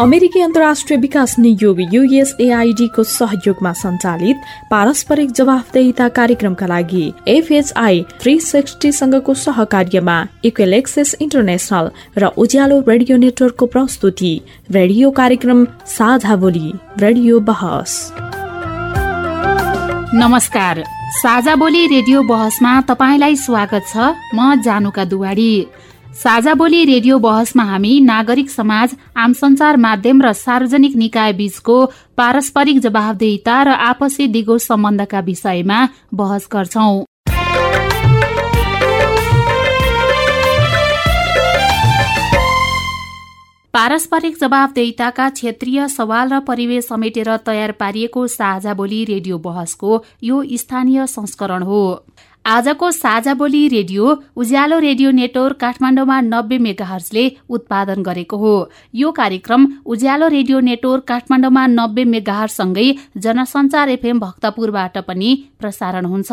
अमेरिकी अन्तर्राष्ट्रिय विकास नियोग युएसएआईडीको सहयोगमा सञ्चालित पारस्परिक जवाफदेहिता कार्यक्रमका लागि एफएचआई थ्री सिक्सटीसँगको सहकार्यमा इक्वेल एक्सेस इन्टरनेशनल र उज्यालो रेडियो नेटवर्कको प्रस्तुति। रेडियो कार्यक्रम साझा बोली रेडियो बहस। नमस्कार। साझा बोली रेडियो बहसमा तपाईँलाई स्वागत छ। म जानुका दुवाडी साझा बोली रेडियो बहसमा हामी नागरिक समाज आम संचार माध्यम र सार्वजनिक निकाय बीचको पारस्परिक जवाबदेहिता र आपसी दिगो सम्बन्धका विषयमा बहस गर्छौं। पारस्परिक जवाबदेहिताका क्षेत्रीय सवाल र परिवेश समेटेर तयार पारिएको साझा बोली रेडियो बहसको यो स्थानीय संस्करण हो। आजको साझा बोली रेडियो उज्यालो रेडियो नेटवर्क काठमाडौँमा नब्बे मेगाहर्जले उत्पादन गरेको हो। यो कार्यक्रम उज्यालो रेडियो नेटवर्क काठमाडौँमा नब्बे मेगाहरसँगै जनसञ्चार एफएम भक्तपुरबाट पनि प्रसारण हुन्छ।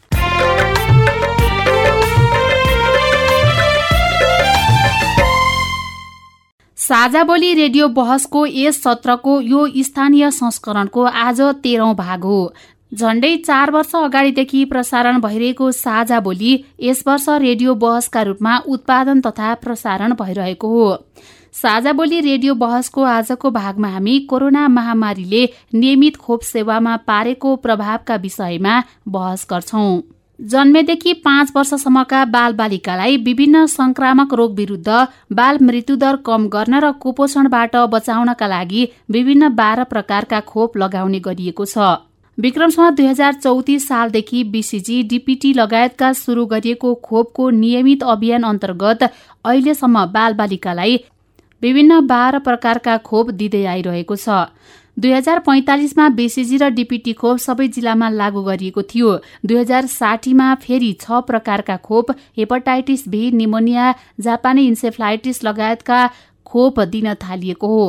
साझा बोली रेडियो बहसको यस सत्रको यो स्थानीय संस्करणको आज तेह्रौं भाग हो। झण्डै चार वर्ष अगाडिदेखि प्रसारण भइरहेको साझा बोली यस वर्ष रेडियो बहसका रूपमा उत्पादन तथा प्रसारण भइरहेको हो। साझा बोली रेडियो बहसको आजको भागमा हामी कोरोना महामारीले नियमित खोप सेवामा पारेको प्रभावका विषयमा बहस गर्छौं। जन्मेदेखि पाँच वर्षसम्मका बाल बालिकालाई विभिन्न संक्रामक रोग विरूद्ध बाल मृत्युदर कम गर्न र कुपोषणबाट बचाउनका लागि विभिन्न बाह्र प्रकारका खोप लगाउने गरिएको छ। विक्रमसँग दुई हजार चौतिस सालदेखि बीसीजी डीपीटी लगायतका शुरू गरिएको खोपको नियमित अभियान अन्तर्गत अहिलेसम्म बाल बालिकालाई विभिन्न बाह्र प्रकारका खोप दिँदै आइरहेको छ। दुई हजार पैंतालिसमा बेसिजी र डिपिटी खोप सबै जिल्लामा लागू गरिएको थियो। दुई हजार साठीमा फेरि छ प्रकारका खोप हेपाटाइटिस भी निमोनिया जापानी इन्सेफ्लाइटिस लगायतका खोप दिन थालिएको हो।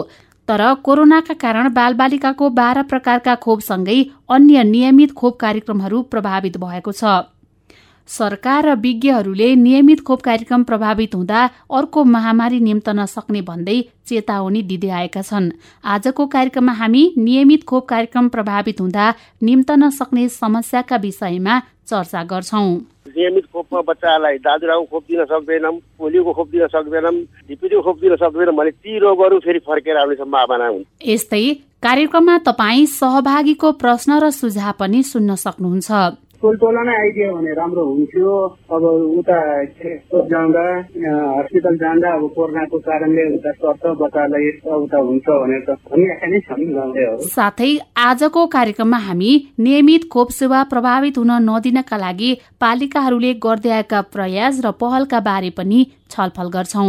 तर कोरोनाका कारण बालबालिकाको बाह्र प्रकारका खोपसँगै अन्य नियमित खोप कार्यक्रमहरू प्रभावित भएको छ। सरकार र विज्ञहरूले नियमित खोप कार्यक्रम प्रभावित हुँदा अर्को महामारी निम्तन सक्ने भन्दै चेतावनी दिँदै आएका छन्। आजको कार्यक्रममा हामी नियमित खोप कार्यक्रम प्रभावित हुँदा निम्तन सक्ने समस्याका विषयमा चर्चा गर्छौं। नियमित खोपमा बच्चालाई दाजुराको खोप दिन सक्दैनौँ पोलियोको खोप दिन सक्दैनौँ ढिपिटीको खोप दिन सक्दैनौँ भने ती रोगहरू फेरि फर्केर आउने सम्भावना हुन्छ यस्तै कार्यक्रममा तपाईँ सहभागीको प्रश्न र सुझाव पनि सुन्न सक्नुहुन्छ। टोल नै आइदियो भने राम्रो हुन्थ्यो। अब उता जाँदा हस्पिटल जाँदा अब कोरोनाको कारणले उता सर्छ बच्चालाई उता हुन्छ भनेर त भनिरहेका नै छन् साथै आजको कार्यक्रममा हामी नियमित खोप सेवा प्रभावित हुन नदिनका लागि पालिकाहरूले गर्दै आएका प्रयास र पहलका बारे पनि छलफल गर्छौ।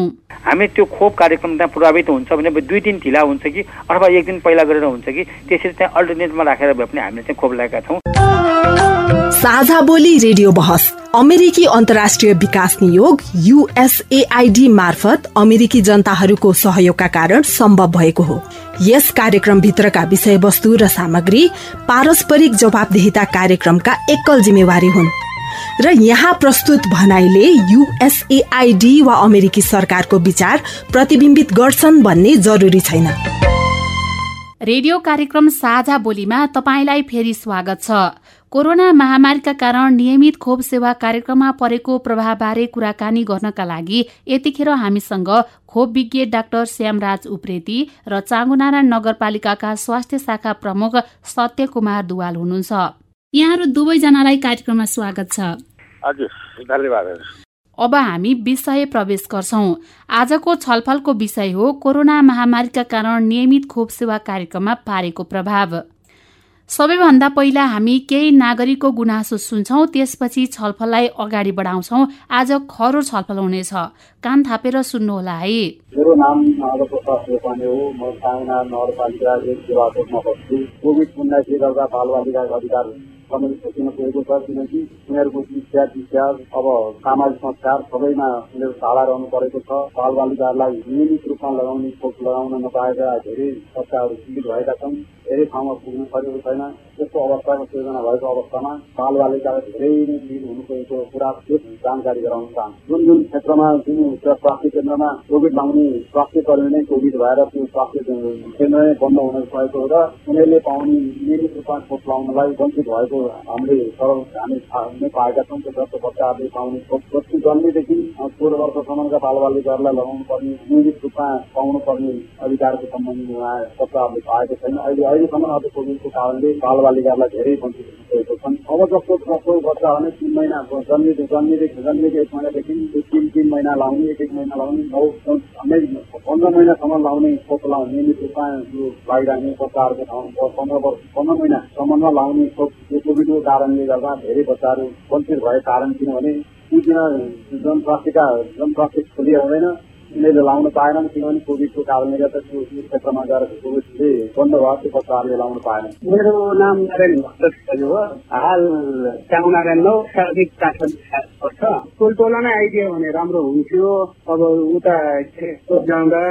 हामी त्यो खोप कार्यक्रम त्यहाँ प्रभावित हुन्छ भने दुई दिन ढिला हुन्छ कि अथवा एक दिन पहिला गरेर हुन्छ कि त्यसरी त्यहाँ अल्टरनेटमा राखेर भए पनि हामीले चाहिँ खोप लगाएका छौँ। साझा बोली रेडियो बहस अमेरिकी अन्तर्राष्ट्रिय विकास नियोग युएसएआईडी मार्फत अमेरिकी जनताहरूको सहयोगका कारण सम्भव भएको हो। यस कार्यक्रम भित्रका विषयवस्तु र सामग्री पारस्परिक जवाबदेहिता कार्यक्रमका एकल जिम्मेवारी हुन्। र यहाँ प्रस्तुत भनाइले युएसएआईडी वा अमेरिकी सरकारको विचार प्रतिबिम्बित गर्छन् भन्ने जरुरी छैन। रेडियो कार्यक्रम साझा बोलीमा तपाईँलाई फेरि स्वागत छ। कोरोना महामारीका कारण नियमित खोप सेवा कार्यक्रममा परेको प्रभावबारे कुराकानी गर्नका लागि यतिखेर हामीसँग खोप विज्ञ डाक्टर श्यामराज उप्रेती र चाङ्गुनारायण नगरपालिकाका स्वास्थ्य शाखा प्रमुख सत्य कुमार दुवाल हुनुहुन्छ। यहाँहरू दुवैजनालाई कार्यक्रममा स्वागत छ। धन्यवाद। अब हामी विषय प्रवेश गर्छौ। आजको छलफलको विषय हो कोरोना महामारीका कारण नियमित खोप सेवा कार्यक्रममा पारेको प्रभाव। सबैभन्दा पहिला हामी केही नागरिकको गुनासो सुन्छौँ त्यसपछि छलफललाई अगाडि बढाउँछौँ। आज खरो छलफल हुनेछ। कान थापेर सुन्नुहोला है। मेरो नाम हो। म नगरपालिका एक बस्छु कोभिड उन्नाइसले गर्दा बालबालिकाको अधिकार समय सकिन पुगेको छ किनकि उनीहरूको शिक्षा दीक्षा अब सामाजिक संस्कार सबैमा उनीहरू टाढा रहनु परेको छ बालबालिकाहरूलाई नियमित रूपमा लगाउने खोप लगाउन नपाएका धेरै बच्चाहरू पीडित भएका छन् धेरै ठाउँमा पुग्नु सकेको छैन। त्यस्तो अवस्थाको सिर्जना भएको अवस्थामा बालबालिकालाई धेरै नै पीडित हुनु परेको कुरा जानकारी गराउन चाहन्छु। जुन जुन क्षेत्रमा जुन स्वास्थ्य केन्द्रमा कोभिड लाउने स्वास्थ्य कर्मी नै कोभिड भएर त्यो स्वास्थ्य केन्द्र नै बन्द हुन गएको र उनीहरूले पाउने नियमित रूपमा खोप लाउनलाई वञ्चित भएको हामीले सरल हामी नै पाएका छौँ। जस्तो बच्चाहरूले पाउने जति जन्मेदेखि सोह्र वर्षसम्मका बालबालिकाहरूलाई लगाउनु पर्ने नियमित रूपमा पाउनु पर्ने अधिकारको सम्बन्धमा बच्चाहरूले पाएको छैन। अहिले अहिलेसम्म अब कोभिडको कारणले बालबालिकालाई धेरै वञ्चित हुनुभएको छन्। अब जस्तो जस्तो बच्चाहरू नै तिन महिना जन्मेदेखि जन्मेदेखि जन्मेको एक महिनादेखि तिन तिन महिना लाउने एक एक महिना लाउने नौ पन्ध्र महिनासम्म लाउने खोप लाउने नियमित रूपमा यो बच्चाहरूको ठाउँ पन्ध्र वर्ष पन्ध्र महिनासम्ममा लाउने खोप कोभिडको कारणले गर्दा धेरै बच्चाहरू वञ्चित भएको कारण किनभने ती दिन जनस्वास्थ्यका जनस्वास्थ्य खोली हुँदैन। उनीहरूले लाउन पाएनन् किनभने कोभिडको कारणले गर्दा त्यो क्षेत्रमा गएर कोभिडले बन्द भयो त्यो बच्चाहरूले लाउन पाएन मेरो नाम नारायण भक्त हो हाल च्याउ नारायण हो सार्दिक पर्छ टोलटोला नै आइदियो भने राम्रो हुन्थ्यो। अब उता जाँदा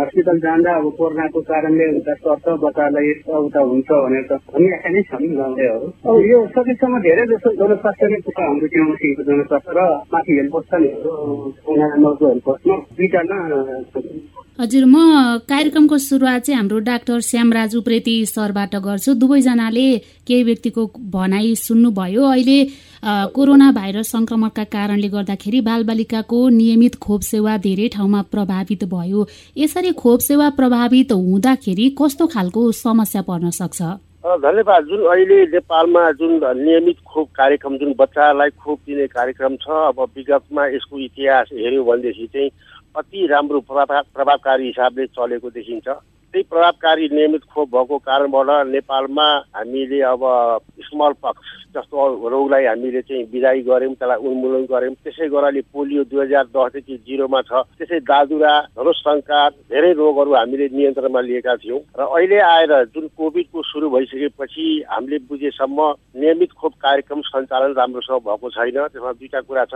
हस्पिटल जाँदा अब कोरोनाको कारणले उता सर्छ बच्चालाई उता हुन्छ भनेर त भनिरहेका नै छन् गाउँलेहरू। अब यो सकेसम्म धेरै जस्तो जनस्वास्थ्यले कुरा हाम्रो सिकेको जनस्वास्थ्य र माथि हेल्प हेल्पोस्टमा हजुर म कार्यक्रमको सुरुवात चाहिँ हाम्रो डाक्टर श्यामराज उप्रेती सरबाट गर्छु। दुवैजनाले केही व्यक्तिको भनाइ सुन्नुभयो। अहिले कोरोना भाइरस संक्रमणका कारणले गर्दाखेरि बालबालिकाको नियमित खोप सेवा धेरै ठाउँमा प्रभावित भयो। यसरी खोप सेवा प्रभावित हुँदाखेरि कस्तो खालको समस्या पर्न सक्छ? धन्यवाद। जुन अहिले नेपालमा जुन नियमित खोप कार्यक्रम जुन बच्चालाई खोप दिने कार्यक्रम छ अब विगतमा यसको इतिहास हेऱ्यो भनेदेखि चाहिँ अति राम्रो प्रभाव प्रभावकारी हिसाबले चलेको देखिन्छ। त्यही प्रभावकारी नियमित खोप भएको कारणबाट नेपालमा हामीले अब स्मल पक्स जस्तो रोगलाई हामीले चाहिँ विदाई गऱ्यौँ त्यसलाई उन्मूलन गऱ्यौँ। त्यसै गराले पोलियो दुई हजार दसदेखि जिरोमा छ। त्यसै दादुरा धनुषङ्कार धेरै रोगहरू हामीले नियन्त्रणमा लिएका थियौँ। र अहिले आएर जुन कोभिडको सुरु भइसकेपछि हामीले बुझेसम्म नियमित खोप कार्यक्रम सञ्चालन राम्रोसँग भएको छैन। त्यसमा दुईवटा कुरा छ।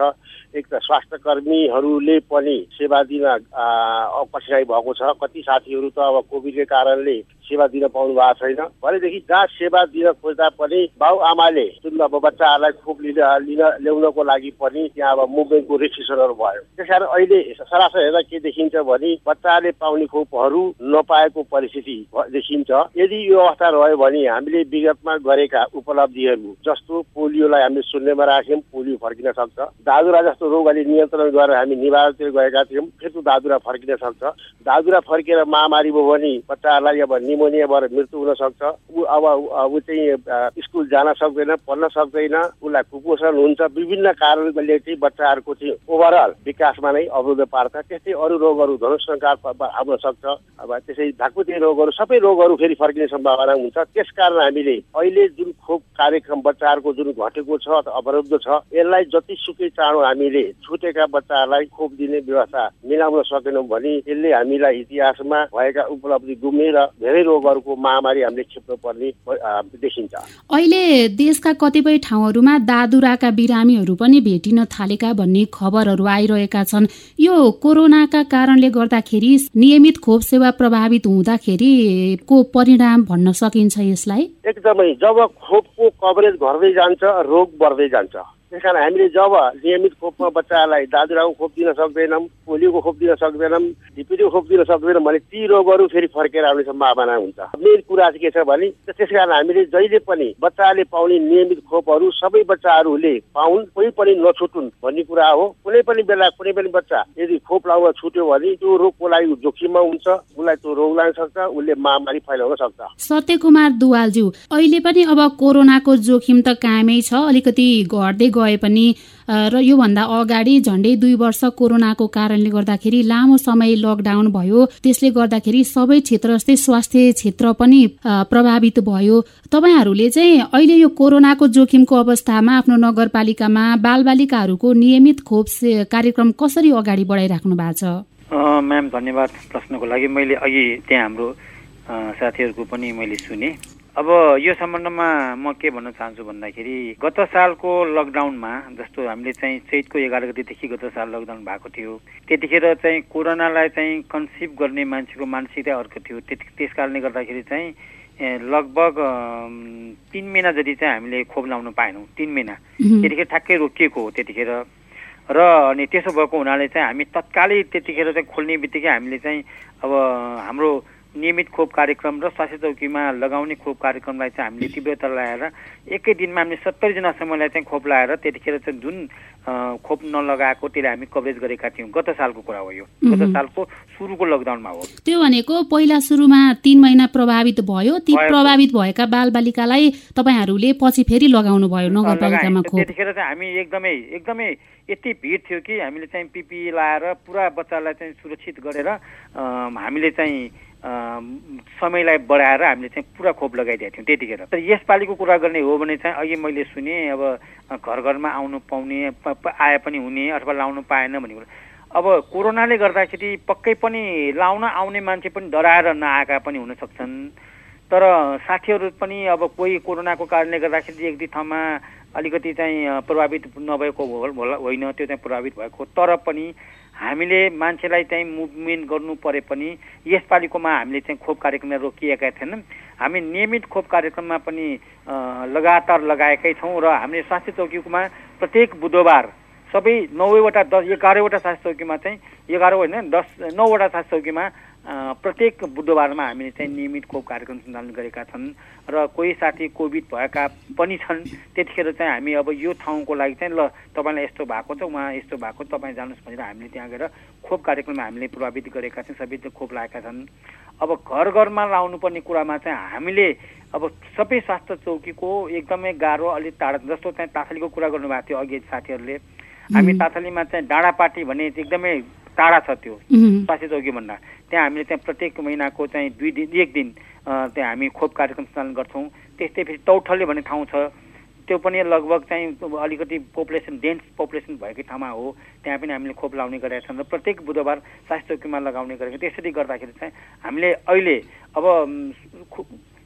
एक त स्वास्थ्य कर्मीहरूले पनि सेवा दिन कठिनाइ भएको छ। कति साथीहरू त अब कोभिडको कारणले सेवा दिन पाउनु भएको छैन। भनेदेखि जहाँ सेवा दिन खोज्दा पनि बाउ आमाले जुन अब बच्चाहरूलाई खोप लिन लिन ल्याउनको लागि पनि त्यहाँ अब मुभमेन्टको रेस्ट्रिक्सनहरू भयो। त्यस कारण अहिले सरासर हेर्दा के देखिन्छ भने बच्चाले पाउने खोपहरू नपाएको परिस्थिति देखिन्छ। यदि यो अवस्था रह्यो भने हामीले विगतमा गरेका उपलब्धिहरू जस्तो पोलियोलाई हामीले शून्यमा राख्यौँ पोलियो फर्किन सक्छ। दादुरा जस्तो रोग अहिले नियन्त्रण गरेर हामी निवारणतिर गएका थियौँ फेरि दादुरा फर्किन सक्छ। दादुरा फर्केर महामारी भयो भने बच्चाहरूलाई अब निमोनिया भएर मृत्यु हुन सक्छ। ऊ अब ऊ चाहिँ स्कुल जान सक्दैन पढ्न सक्दैन। उसलाई कुपोषण हुन्छ। विभिन्न कारणले चाहिँ बच्चाहरूको चाहिँ ओभरअल विकासमा नै अवरोध पार्छ। त्यस्तै अरू रोगहरू धनुषङ्कार आउन सक्छ। अब त्यसै ढाकुते रोगहरू सबै रोगहरू फेरि फर्किने सम्भावना हुन्छ। त्यस कारण हामीले अहिले जुन खोप कार्यक्रम बच्चाहरूको जुन घटेको छ अवरुद्ध छ यसलाई जतिसुकै चाँडो हामीले छुटेका बच्चाहरूलाई खोप दिने व्यवस्था मिलाउन सकेनौँ भने यसले हामीलाई इतिहासमा भएका उपलब्धि गुमेर धेरै रोगहरूको महामारी हामीले खेप्नु पर्ने देखिन्छ। अहिले देशका कतिपय ठाउँहरूमा दादुराका बिरामीहरू पनि भेटिन थालेका भन्ने खबरहरू आइरहेका छन्। यो कोरोनाका कारणले गर्दाखेरि नियमित खोप सेवा प्रभावित हुँदाखेरि को परिणाम भन्न सकिन्छ यसलाई? एकदमै जब खोपको कभरेज घट्दै जान्छ रोग बढ्दै जान्छ। त्यस कारण हामीले जब नियमित खोपमा बच्चालाई दादुराको खोप दिन सक्दैनौँ पोलियोको खोप दिन सक्दैनौँ ढिपिडीको खोप दिन सक्दैनौँ भने ती रोगहरू फेरि फर्केर आउने सम्भावना हुन्छ। मेन कुरा चाहिँ के छ भने त्यस कारण हामीले जहिले पनि बच्चाले पाउने नियमित खोपहरू सबै बच्चाहरूले पाउन् कोही पनि नछुटुन् भन्ने कुरा हो। कुनै पनि बेला कुनै पनि बच्चा यदि खोप लाउन छुट्यो भने त्यो रोगको लागि जोखिममा हुन्छ उसलाई त्यो रोग लाग्न सक्छ उसले महामारी फैलाउन सक्छ। सत्यकुमार दुवालज्यू अहिले पनि अब कोरोनाको जोखिम त कायमै छ अलिकति घट्दै गए पनि र योभन्दा अगाडि झन्डै दुई वर्ष कोरोनाको कारणले गर्दाखेरि लामो समय लकडाउन भयो। त्यसले गर्दाखेरि सबै क्षेत्र जस्तै स्वास्थ्य क्षेत्र पनि प्रभावित भयो। तपाईँहरूले चाहिँ अहिले यो कोरोनाको जोखिमको अवस्थामा आफ्नो नगरपालिकामा बालबालिकाहरूको नियमित खोप कार्यक्रम कसरी अगाडि बढाइराख्नु भएको छ? म्याम धन्यवाद प्रश्नको लागि। मैले अघि त्यहाँ हाम्रो साथीहरूको पनि मैले सुने। अब यो सम्बन्धमा म के भन्न चाहन्छु भन्दाखेरि गत सालको लकडाउनमा जस्तो हामीले चाहिँ चैतको एघार गतिदेखि गत साल लकडाउन भएको थियो त्यतिखेर चाहिँ कोरोनालाई चाहिँ कन्सिभ गर्ने मान्छेको मानसिकता अर्को थियो। त्यस कारणले गर्दाखेरि चाहिँ लगभग तिन महिना जति चाहिँ हामीले खोप लाउन पाएनौँ। तिन महिना। त्यतिखेर ठ्याक्कै रोकिएको हो त्यतिखेर। र अनि त्यसो भएको हुनाले चाहिँ हामी तत्कालै त्यतिखेर चाहिँ खोल्ने बित्तिकै हामीले चाहिँ अब हाम्रो नियमित खोप कार्यक्रम र स्वास्थ्य चौकीमा लगाउने खोप कार्यक्रमलाई चाहिँ हामीले तीव्रता लगाएर एकै दिनमा हामीले सत्तरीजनासम्मलाई चाहिँ खोप लगाएर त्यतिखेर चाहिँ जुन खोप नलगाएको त्यसले हामी कभरेज गरेका थियौँ। गत सालको कुरा हो यो। गत सालको सुरुको लकडाउनमा हो। त्यो भनेको पहिला सुरुमा तिन महिना प्रभावित भयो। ती प्रभावित भएका बालबालिकालाई तपाईँहरूले पछि फेरि लगाउनु भयो नगरपालिकामा खोप। त्यतिखेर चाहिँ हामी एकदमै एकदमै यति भिड थियो कि हामीले चाहिँ पिपी लाएर पुरा बच्चालाई चाहिँ सुरक्षित गरेर हामीले चाहिँ समयलाई बढाएर हामीले चाहिँ पुरा खोप लगाइदिएको थियौँ त्यतिखेर। तर यसपालिको कुरा गर्ने हो भने चाहिँ अघि मैले सुने अब घर घरमा आउनु पाउने आए पनि हुने अथवा लाउनु पाएन भन्ने कुरा। अब कोरोनाले गर्दाखेरि पक्कै पनि लाउन आउने मान्छे पनि डराएर नआएका पनि हुन सक्छन्। तर साथीहरू पनि अब कोही कोरोनाको कारणले गर्दाखेरि एक दुई ठाउँमा अलिकति चाहिँ प्रभावित नभएको होला होइन त्यो चाहिँ प्रभावित भएको तर पनि हामीले मान्छेलाई चाहिँ मुभमेन्ट गर्नु परे पनि यसपालिकोमा हामीले चाहिँ खोप कार्यक्रमलाई रोकिएका थिएनौँ। हामी नियमित खोप कार्यक्रममा पनि लगातार लगाएकै छौँ र हामीले स्वास्थ्य चौकीकोमा प्रत्येक बुधबार सबै नौवटा दस एघारवटा स्वास्थ्य चौकीमा चाहिँ एघार होइन दस नौवटा स्वास्थ्य चौकीमा प्रत्येक बुधबारमा हामीले चाहिँ नियमित खोप कार्यक्रम सञ्चालन गरेका छन् र कोही साथी कोभिड भएका पनि छन्। त्यतिखेर चाहिँ हामी अब यो ठाउँको लागि चाहिँ ल तपाईँलाई यस्तो भएको छ उहाँ यस्तो भएको तपाईँ जानुहोस् भनेर हामीले त्यहाँ गएर खोप कार्यक्रममा हामीले प्रभावित गरेका छौँ सबै खोप लगाएका छन्। अब घर घरमा लाउनु पर्ने कुरामा चाहिँ हामीले अब सबै स्वास्थ्य चौकीको एकदमै गाह्रो अलिक टाढा जस्तो चाहिँ ताथलीको कुरा गर्नुभएको थियो अघि साथीहरूले। हामी ताथलीमा चाहिँ डाँडापाटी भन्ने एकदमै टाढा छ त्यो। स्वास्थ्य चौकीभन्दा त्यहाँ हामीले त्यहाँ प्रत्येक महिनाको चाहिँ दुई दिन एक दिन त्यहाँ हामी खोप कार्यक्रम सञ्चालन गर्छौँ। त्यस्तै फेरि तौठले भन्ने ठाउँ छ। त्यो पनि लगभग चाहिँ अलिकति पपुलेसन डेन्स पपुलेसन भएकै ठाउँमा हो। त्यहाँ पनि हामीले खोप लाउने गरेका छौँ र प्रत्येक बुधबार स्वास्थ्य चौकीमा लगाउने गरेको त्यसरी गर्दाखेरि चाहिँ हामीले अहिले अब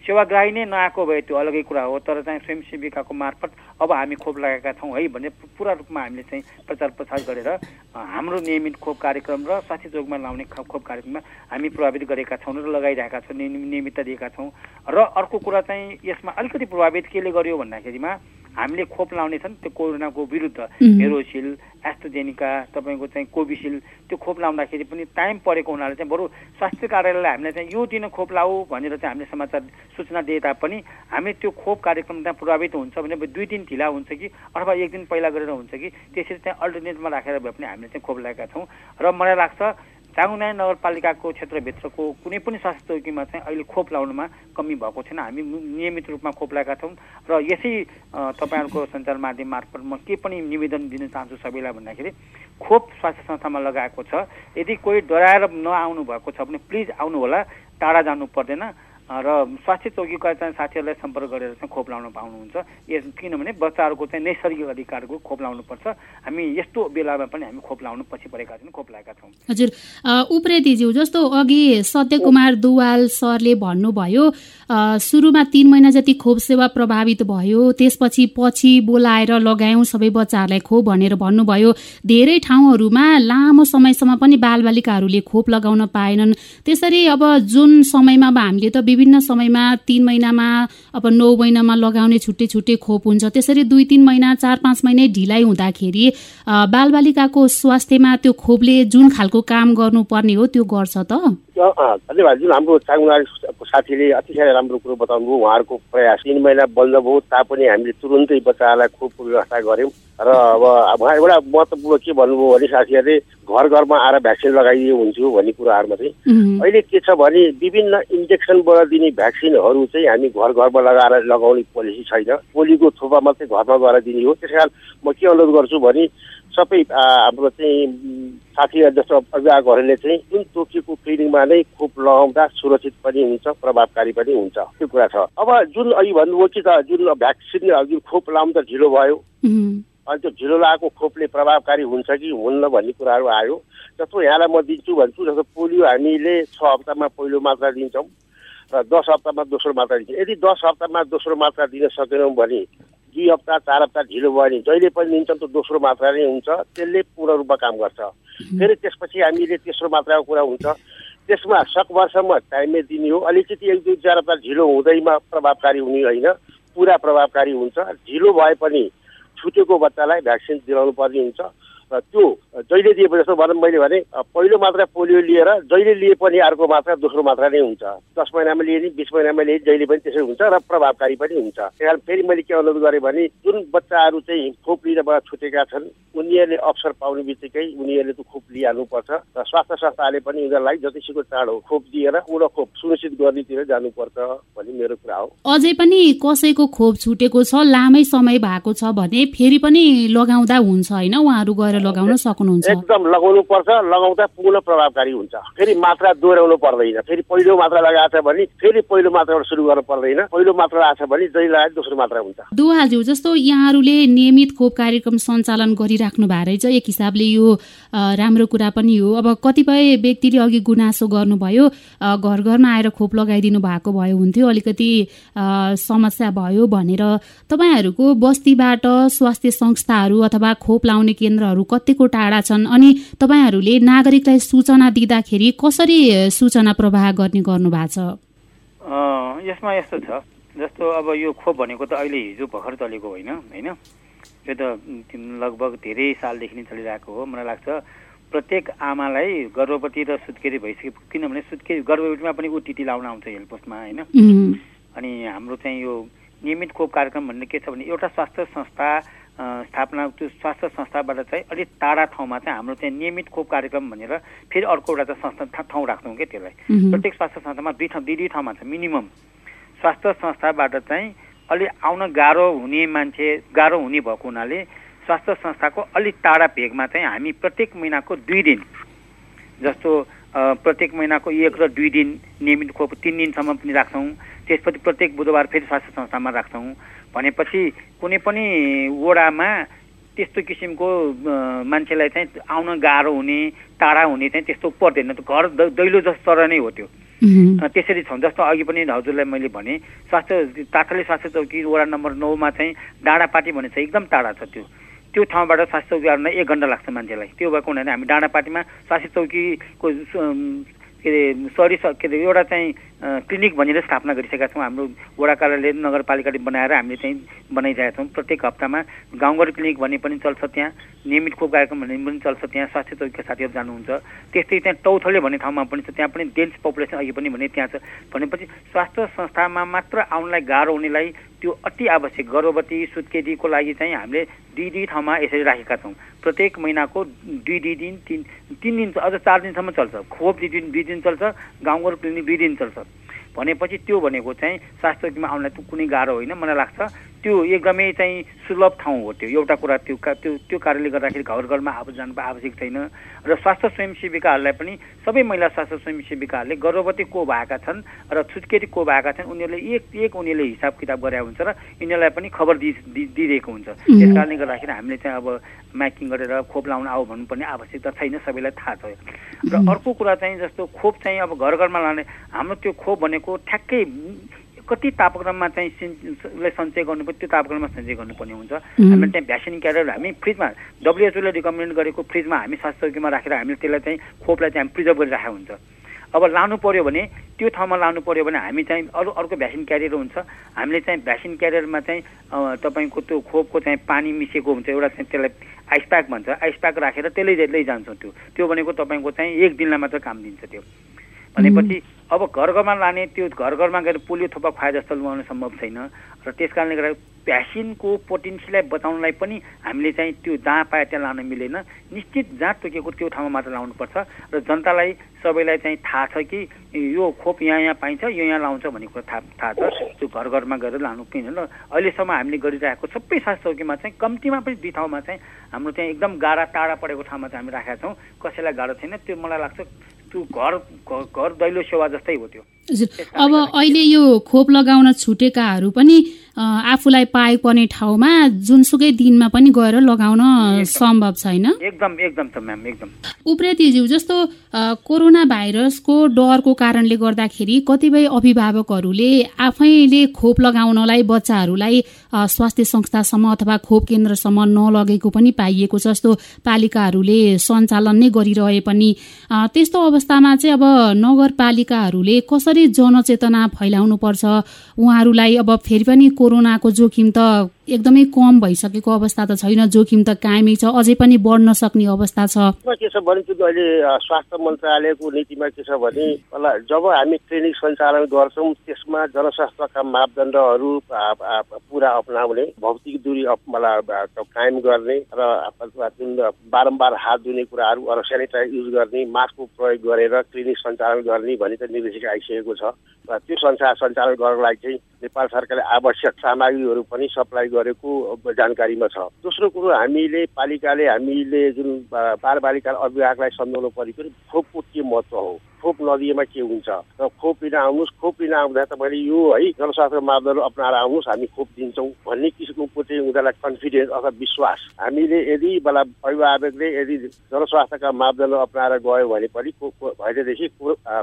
सेवाग्राही नै नआएको भए त्यो अलगै कुरा हो तर चाहिँ स्वयंसेविकाको मार्फत अब हामी खोप लगाएका छौँ है भन्ने पुरा रूपमा हामीले चाहिँ प्रचार प्रसार गरेर हाम्रो नियमित खोप कार्यक्रम र स्वास्थ्य चौकमा लाउने खोप कार्यक्रममा हामी प्रभावित गरेका छौँ र लगाइरहेका छौँ नियमितता दिएका छौँ। र अर्को कुरा चाहिँ यसमा अलिकति प्रभावित केले गर्यो भन्दाखेरिमा हामीले खोप लाउने छन् त्यो कोरोनाको विरुद्ध। हेरोसिल एस्ट्रोजेनिका तपाईँको चाहिँ कोभिसिल्ड त्यो खोप लाउँदाखेरि पनि टाइम परेको हुनाले चाहिँ बरु स्वास्थ्य कार्यालयलाई हामीले चाहिँ यो दिन खोप लाऊ भनेर चाहिँ हामीले समाचार सूचना दिए तापनि हामी त्यो खोप कार्यक्रम त्यहाँ प्रभावित हुन्छ भने दुई दिन ढिला हुन्छ कि अथवा एक दिन पहिला गरेर हुन्छ कि त्यसरी चाहिँ अल्टरनेटमा राखेर भए पनि हामीले चाहिँ खोप लगाएका छौँ। र मलाई लाग्छ चाङुनाय नगरपालिकाको क्षेत्रभित्रको कुनै पनि स्वास्थ्य चौकीमा चाहिँ अहिले खोप लाउनुमा कमी भएको छैन। हामी नियमित रूपमा खोप लगाएका छौँ र यसै तपाईँहरूको सञ्चार माध्यम मार्फत म के पनि निवेदन दिन चाहन्छु सबैलाई भन्दाखेरि खोप स्वास्थ्य संस्थामा लगाएको छ। यदि कोही डराएर नआउनु भएको छ भने प्लिज आउनु होला टाढा जानु पर्दैन। र स्वास्थ्य चौकीका चाहिँ साथीहरूलाई सम्पर्क गरेर चाहिँ खोप लाउन पाउनुहुन्छ। यस किनभने बच्चाहरूको चाहिँ नैसर्गिक अधिकारको खोप लाउनुपर्छ। हामी यस्तो बेलामा पनि हामी खोप लाउनु पछि परेका छौँ खोप लगाएका छौँ। हजुर। उप्रेतीज्यू जस्तो अघि सत्यकुमार दुवाल सरले भन्नुभयो सुरुमा तिन महिना जति खोप सेवा प्रभावित भयो त्यसपछि पछि बोलाएर लगायौँ सबै बच्चाहरूलाई खोप भनेर भन्नुभयो। धेरै ठाउँहरूमा लामो समयसम्म पनि बालबालिकाहरूले खोप लगाउन पाएनन्। त्यसरी अब जुन समयमा अब हामीले त विभिन्न समयमा तिन महिनामा अब नौ महिनामा लगाउने छुट्टै छुट्टै खोप हुन्छ। त्यसरी दुई तिन महिना चार पाँच महिना ढिलाइ हुँदाखेरि बालबालिकाको स्वास्थ्यमा त्यो खोपले जुन खालको काम गर्नुपर्ने हो त्यो गर्छ त? धन्यवाद जुन हाम्रो चाङनारीको साथीले अतिसाह्रै राम्रो कुरो बताउनु भयो उहाँहरूको प्रयास तिन महिना बन्द भयो तापनि हामीले तुरुन्तै बच्चाहरूलाई खोपको व्यवस्था गऱ्यौँ। र अब उहाँ एउटा महत्त्वपूर्ण के भन्नुभयो भने साथीहरूले घर घरमा आएर भ्याक्सिन लगाइदियो हुन्थ्यो भन्ने कुराहरूमा चाहिँ। अहिले के छ भने विभिन्न इन्जेक्सनबाट दिने भ्याक्सिनहरू चाहिँ हामी घर घरमा लगाएर लगाउने पोलिसी छैन। पोलियोको थोपा मात्रै घरमा गएर दिने हो। त्यस कारण म के अनुरोध गर्छु भने सबै हाम्रो चाहिँ साथीहरू जस्तो अभिभावकहरूले चाहिँ जुन तोकिएको क्लिनिकमा नै खोप लगाउँदा सुरक्षित पनि हुन्छ प्रभावकारी पनि हुन्छ। त्यो कुरा छ। अब जुन अघि भन्नुभयो कि त जुन भ्याक्सिन जुन खोप लाउँदा ढिलो भयो। अनि त्यो ढिलो लगाएको खोपले प्रभावकारी हुन्छ कि हुन्न भन्ने कुराहरू आयो। जस्तो यहाँलाई म दिन्छु भन्छु जस्तो पोलियो हामीले छ हप्तामा पहिलो मात्रा दिन्छौँ र दस हप्तामा दोस्रो मात्रा दिन्छौँ। यदि दस हप्तामा दोस्रो मात्रा दिन सकेनौँ भने दुई हप्ता चार हप्ता ढिलो भयो भने जहिले पनि दिन्छौँ त दोस्रो मात्रा नै हुन्छ। त्यसले पूर्ण रूपमा काम गर्छ। फेरि त्यसपछि हामीले तेस्रो मात्राको कुरा हुन्छ। त्यसमा सकभरसम्म टाइममै दिने हो। अलिकति एक दुई चार हप्ता ढिलो हुँदैमा प्रभावकारी हुने होइन। पुरा प्रभावकारी हुन्छ। ढिलो भए पनि छुटेको बच्चालाई भ्याक्सिन दिलाउनु पर्ने हुन्छ। त्यो जहिले दिएपछि जस्तो भनौँ मैले भने पहिलो मात्रा पोलियो लिएर जहिले लिए पनि अर्को मात्रा दोस्रो मात्रा नै हुन्छ। दस महिनामा लिए नि बिस महिनामा लिए जहिले पनि त्यसै हुन्छ र प्रभावकारी पनि हुन्छ। त्यही कारण फेरि मैले के अनुरोध गरेँ भने जुन बच्चाहरू चाहिँ खोप लिनबाट छुटेका छन् उनीहरूले अवसर पाउने बित्तिकै उनीहरूले त्यो खोप लिइहाल्नुपर्छ र स्वास्थ्य संस्थाले पनि उनीहरूलाई जतिसक्दो चाँडो खोप दिएर पूर्ण खोप सुनिश्चित गर्नेतिर जानुपर्छ भन्ने मेरो कुरा हो। अझै पनि कसैको खोप छुटेको छ लामै समय भएको छ भने फेरि पनि लगाउँदा हुन्छ होइन? उहाँहरू गएर गरेर लगाउन सक्नुहुन्छ। एकदम लगाउनु पर्छ लगाउँदा पूर्ण प्रभावकारी हुन्छ। फेरि मात्रा दोहोऱ्याउनु पर्दैन। फेरि पहिलो मात्रा लगाएको छ भने फेरि पहिलो मात्राबाट सुरु गर्नु पर्दैन। पहिलो मात्रा आएको छ भने जहिले लगाए दोस्रो मात्रा हुन्छ। दुवाज्यू जस्तो यहाँहरूले नियमित खोप कार्यक्रम सञ्चालन गरिराख्नु भएको रहेछ एक हिसाबले यो राम्रो कुरा पनि हो। अब कतिपय व्यक्तिले अघि गुनासो गर्नुभयो घर घरमा आएर खोप लगाइदिनु भएको भए हुन्थ्यो। अलिकति समस्या भयो भनेर तपाईँहरूको बस्तीबाट स्वास्थ्य संस्थाहरू अथवा खोप लाउने केन्द्रहरू कतिको टाढा छन् अनि तपाईँहरूले नागरिकलाई सूचना दिँदाखेरि कसरी सूचना प्रवाह गर्ने गर्नु भएको छ यसमा यस्तो छ। जस्तो अब यो खोप भनेको त अहिले हिजो भर्खर चलेको होइन होइन? यो त लगभग धेरै सालदेखि नै चलिरहेको हो। मलाई लाग्छ प्रत्येक आमालाई गर्भवती र सुत्केरी भइसके किनभने सुत्केरी गर्भवतीमा पनि ओटिटी लाउन आउँछ हेल्थ पोस्टमा होइन अनि हाम्रो चाहिँ यो नियमित खोप कार्यक्रम भन्ने के छ भने एउटा स्वास्थ्य संस्था स्थापना त्यो स्वास्थ्य संस्थाबाट चाहिँ अलिक टाढा ठाउँमा चाहिँ हाम्रो चाहिँ नियमित खोप कार्यक्रम भनेर फेरि अर्को एउटा चाहिँ संस्था ठाउँ राख्छौँ क्या त्यसलाई। प्रत्येक स्वास्थ्य संस्थामा दुई ठाउँ दुई दुई ठाउँमा छ मिनिमम स्वास्थ्य संस्थाबाट चाहिँ अलिक आउन गाह्रो हुने मान्छे गाह्रो हुने भएको हुनाले स्वास्थ्य संस्थाको अलिक टाढा भेगमा चाहिँ हामी प्रत्येक महिनाको दुई दिन जस्तो प्रत्येक महिनाको एक र दुई दिन नियमित खोप तिन दिनसम्म पनि राख्छौँ। त्यसपछि प्रत्येक बुधबार फेरि स्वास्थ्य संस्थामा राख्छौँ। भनेपछि कुनै पनि वडामा त्यस्तो किसिमको मान्छेलाई चाहिँ आउन गाह्रो हुने टाढा हुने चाहिँ त्यस्तो पर्दैन। घर दैलो जस्तो नै हो त्यो। त्यसरी छौँ जस्तो अघि पनि हजुरलाई मैले भने स्वास्थ्य तातले स्वास्थ्य चौकी वडा नम्बर नौमा चाहिँ डाँडापाटी भन्ने छ एकदम टाढा छ त्यो। त्यो ठाउँबाट स्वास्थ्य चौकी आउन एक घन्टा लाग्छ मान्छेलाई। त्यो भएको हुनाले हामी डाँडापाटीमा स्वास्थ्य चौकीको के अरे सरी के अरे एउटा चाहिँ क्लिनिक भनेर स्थापना गरिसकेका छौँ। हाम्रो वडा कार्यालय नगरपालिकाले बनाएर हामीले चाहिँ बनाइरहेका छौँ। प्रत्येक हप्तामा गाउँघर क्लिनिक भन्ने पनि चल्छ त्यहाँ। नियमित खोप कार्यक्रम भन्ने पनि चल्छ त्यहाँ। स्वास्थ्य चौकीका साथीहरू जानुहुन्छ। त्यस्तै त्यहाँ टौथले भन्ने ठाउँमा पनि छ। त्यहाँ पनि डेन्स पपुलेसन अघि पनि भने त्यहाँ छ। भनेपछि स्वास्थ्य संस्थामा मात्र आउनलाई गाह्रो हुनेलाई त्यो अति आवश्यक। गर्भवती सुत्केरीको लागि चाहिँ हामीले दुई दुई ठाउँमा यसरी राखेका छौँ। प्रत्येक महिनाको दुई दुई दिन तिन तिन दिन अझ चार दिनसम्म चल्छ। खोप दुई दिन दुई दिन चल्छ गाउँघर क्लिनिक दुई दिन चल्छ भनेपछि त्यो भनेको चाहिँ चौकीमा आउनलाई कुनै गाह्रो होइन मलाई लाग्छ। त्यो एकदमै चाहिँ सुलभ ठाउँ हो त्यो। एउटा कुरा त्यो त्यो त्यो कारणले गर्दाखेरि घर घरमा आब जानु आवश्यक छैन। र स्वास्थ्य स्वयंसेविकाहरूलाई पनि सबै महिला स्वास्थ्य स्वयंसेविकाहरूले गर्भवती को भएका छन् र छुटकेरी को भएका छन् उनीहरूले एक एक उनीहरूले हिसाब किताब गरे हुन्छ र यिनीहरूलाई पनि खबर दि दिइरहेको हुन्छ। त्यस कारणले गर्दाखेरि हामीले चाहिँ अब म्याकिङ गरेर खोप लाउन आऊ भन्नुपर्ने आवश्यकता छैन सबैलाई थाहा छ। र अर्को कुरा चाहिँ जस्तो खोप चाहिँ अब घर घरमा लाने हाम्रो त्यो खोप भनेको ठ्याक्कै कति तापक्रममा चाहिँ उसलाई सञ्चय गर्नुपर्छ त्यो तापक्रममा सञ्चय गर्नुपर्ने हुन्छ। हामीले त्यहाँ भ्याक्सिन क्यारेर हामी फ्रिजमा डब्लुएचओले रिकमेन्ड गरेको फ्रिजमा हामी स्वास्थ्य चौकीमा राखेर हामीले त्यसलाई चाहिँ खोपलाई चाहिँ हामी प्रिजर्भ गरिराखेको हुन्छ। अब लानु पऱ्यो भने त्यो ठाउँमा लानु पऱ्यो भने हामी चाहिँ अरू अर्को भ्याक्सिन क्यारियर हुन्छ। हामीले चाहिँ भ्याक्सिन क्यारियरमा चाहिँ तपाईँको त्यो खोपको चाहिँ पानी मिसिएको हुन्छ एउटा चाहिँ त्यसलाई आइस प्याक भन्छ। आइस प्याक राखेर त्यसले लैजान्छौँ त्यो। त्यो भनेको तपाईँको चाहिँ एक दिनलाई मात्र काम दिन्छ त्यो। भनेपछि अब घर घरमा लाने त्यो घर घरमा गएर पोलियो थोपा खुवाए जस्तो लगाउन सम्भव छैन। र त्यस कारणले गर्दा भ्याक्सिनको पोटेन्सीलाई बचाउनलाई पनि हामीले चाहिँ त्यो जहाँ पाए त्यहाँ लान मिलेन। निश्चित जहाँ तोकेको त्यो ठाउँमा मात्र लाउनुपर्छ। र जनतालाई सबैलाई चाहिँ थाहा छ कि यो खोप यहाँ यहाँ पाइन्छ यो यहाँ लाउँछ भन्ने कुरा थाहा थाहा छ। त्यो घर घरमा गएर लानु किन र अहिलेसम्म हामीले गरिरहेको सबै स्वास्थ्य चौकीमा चाहिँ कम्तीमा पनि दुई ठाउँमा चाहिँ हाम्रो चाहिँ एकदम गाडा टाढा परेको ठाउँमा चाहिँ हामी राखेका छौँ। कसैलाई गाह्रो छैन। त्यो मलाई लाग्छ त्यो घर घर दैलो सेवा जस्तै हो त्यो। अब अहिले यो खोप लगाउन छुटेकाहरू पनि आफूलाई पाए पर्ने ठाउँमा जुनसुकै दिनमा पनि गएर लगाउन सम्भव छैन। एकदम एकदम एकदम। उप्रेतीज्यू जस्तो कोरोना भाइरसको डरको कारणले गर्दाखेरि कतिपय अभिभावकहरूले आफैले खोप लगाउनलाई बच्चाहरूलाई स्वास्थ्य संस्थासम्म अथवा खोप केन्द्रसम्म नलगेको पनि पाइएको छ जस्तो पालिकाहरूले सञ्चालन नै गरिरहे पनि। त्यस्तो अवस्थामा चाहिँ अब नगरपालिकाहरूले कसरी जनचेतना फैलाउनु पर्छ उहाँहरूलाई अब फेरि पनि कोरोनाको जोखिम त एकदमै कम भइसकेको अवस्था त छैन जोखिम त कायमै छ अझै पनि बढ्न सक्ने अवस्था छ। के छ भने अहिले स्वास्थ्य मन्त्रालयको नीतिमा के छ भने जब हामी क्लिनिक सञ्चालन गर्छौँ त्यसमा जनस्वास्थ्यका मापदण्डहरू पुरा अप्नाउने भौतिक दूरी कायम गर्ने र बारम्बार हात धुने कुराहरू अरू सेनिटाइज युज गर्ने मास्कको प्रयोग गरेर क्लिनिक सञ्चालन गर्ने भन्ने त निर्देशिका आइसकेको छ। र त्यो संसार सञ्चालन गर्नको लागि चाहिँ नेपाल सरकारले आवश्यक सामग्रीहरू पनि सप्लाई गरेको जानकारीमा छ। दोस्रो कुरो हामीले पालिकाले हामीले जुन बालबालिका अभिभावकलाई सम्झाउनु परेको खोपको के महत्त्व हो? खोप नदिएमा के हुन्छ? र खोप लिन आउनुहोस् खोप लिन आउँदा तपाईँले यो है जनस्वास्थ्य मापदण्ड अप्नाएर आउनुहोस् हामी खोप दिन्छौँ भन्ने किसिमको चाहिँ उनीहरूलाई कन्फिडेन्स अथवा विश्वास। हामीले यदि बेला अभिभावकले यदि जनस्वास्थ्यका मापदण्ड अप्नाएर गयो भने पनि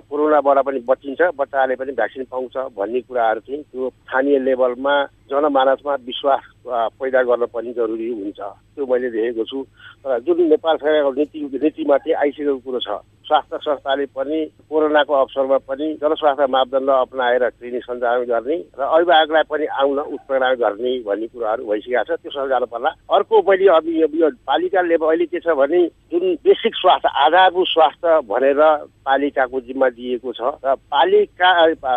कोरोनाबाट पनि बचिन्छ बच्चाले पनि भ्याक्सिन पाउँछ भन्ने कुराहरू चाहिँ त्यो स्थानीय लेभलमा जनमानसमा विश्वास पैदा गर्न पनि जरुरी हुन्छ। त्यो मैले देखेको छु। र जुन नेपाल सरकारको नीति नीतिमा चाहिँ आइसकेको कुरो छ स्वास्थ्य संस्थाले पनि कोरोनाको अवसरमा पनि जनस्वास्थ्य मापदण्ड अप्नाएर क्लिनिक सञ्चालन गर्ने र अभिभावकलाई पनि आउन उत्प्रेरणा गर्ने भन्ने कुराहरू भइसकेको छ। त्यो जानु पर्ला। अर्को मैले अब यो पालिका लेभल अहिले के छ भने जुन बेसिक स्वास्थ्य आधारभूत स्वास्थ्य भनेर पालिकाको जिम्मा दिएको छ र पालिका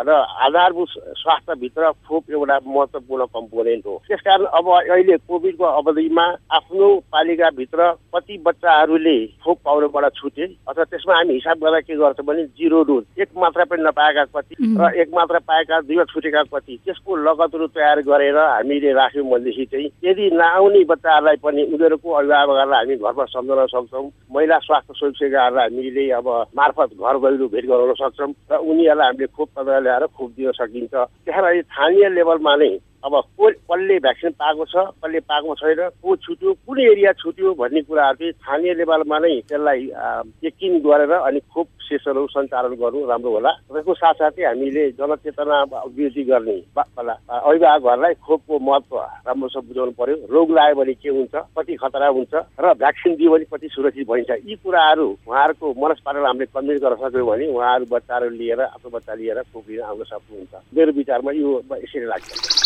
र आधारभूत स्वास्थ्यभित्र खोप एउटा महत्त्वपूर्ण कम्पोनेन्ट हो। त्यसकारण अब अहिले कोभिडको अवधिमा आफ्नो पालिकाभित्र कति बच्चाहरूले खोप पाउनुबाट छुटे अथवा त्यसमा हामी हिसाब गर्दा के गर्छौँ भने जिरो डोज एक मात्रा पनि नपाएका कति र एक मात्रा पाएका दुई छुटेका कति त्यसको लगतहरू तयार गरेर हामीले राख्यौँ भनेदेखि चाहिँ यदि नआउने बच्चाहरूलाई पनि उनीहरूको अभिभावकहरूलाई हामी घरमा सम्झाउन सक्छौँ महिला स्वास्थ्य स्वयंसेवाहरूलाई हामीले अब मार्फत घर गहिरो भेट गराउन सक्छौँ र उनीहरूलाई हामीले खोप पत्र ल्याएर खोप दिन सकिन्छ। त्यहाँ स्थानीय लेभलमा नै अब को कसले भ्याक्सिन पाएको छ कसले पाएको छैन को छुट्यो कुन एरिया छुट्यो भन्ने कुराहरू चाहिँ स्थानीय लेभलमा नै त्यसलाई चेकिङ गरेर अनि खोप सेसनहरू सञ्चालन गर्नु राम्रो होला। त्यसको साथसाथै हामीले जनचेतना वृद्धि गर्ने अभिभावकहरूलाई खोपको महत्त्व राम्रोसँग बुझाउनु पर्यो। रोग लाग्यो भने के हुन्छ कति खतरा हुन्छ र भ्याक्सिन दियो भने कति सुरक्षित भइन्छ। यी कुराहरू उहाँहरूको मनस्पाटलाई हामीले कन्भिन्स गर्न सक्यौँ भने उहाँहरू बच्चाहरू लिएर आफ्नो बच्चा लिएर खोप लिन आउन सक्नुहुन्छ। मेरो विचारमा यो यसरी लाग्छ।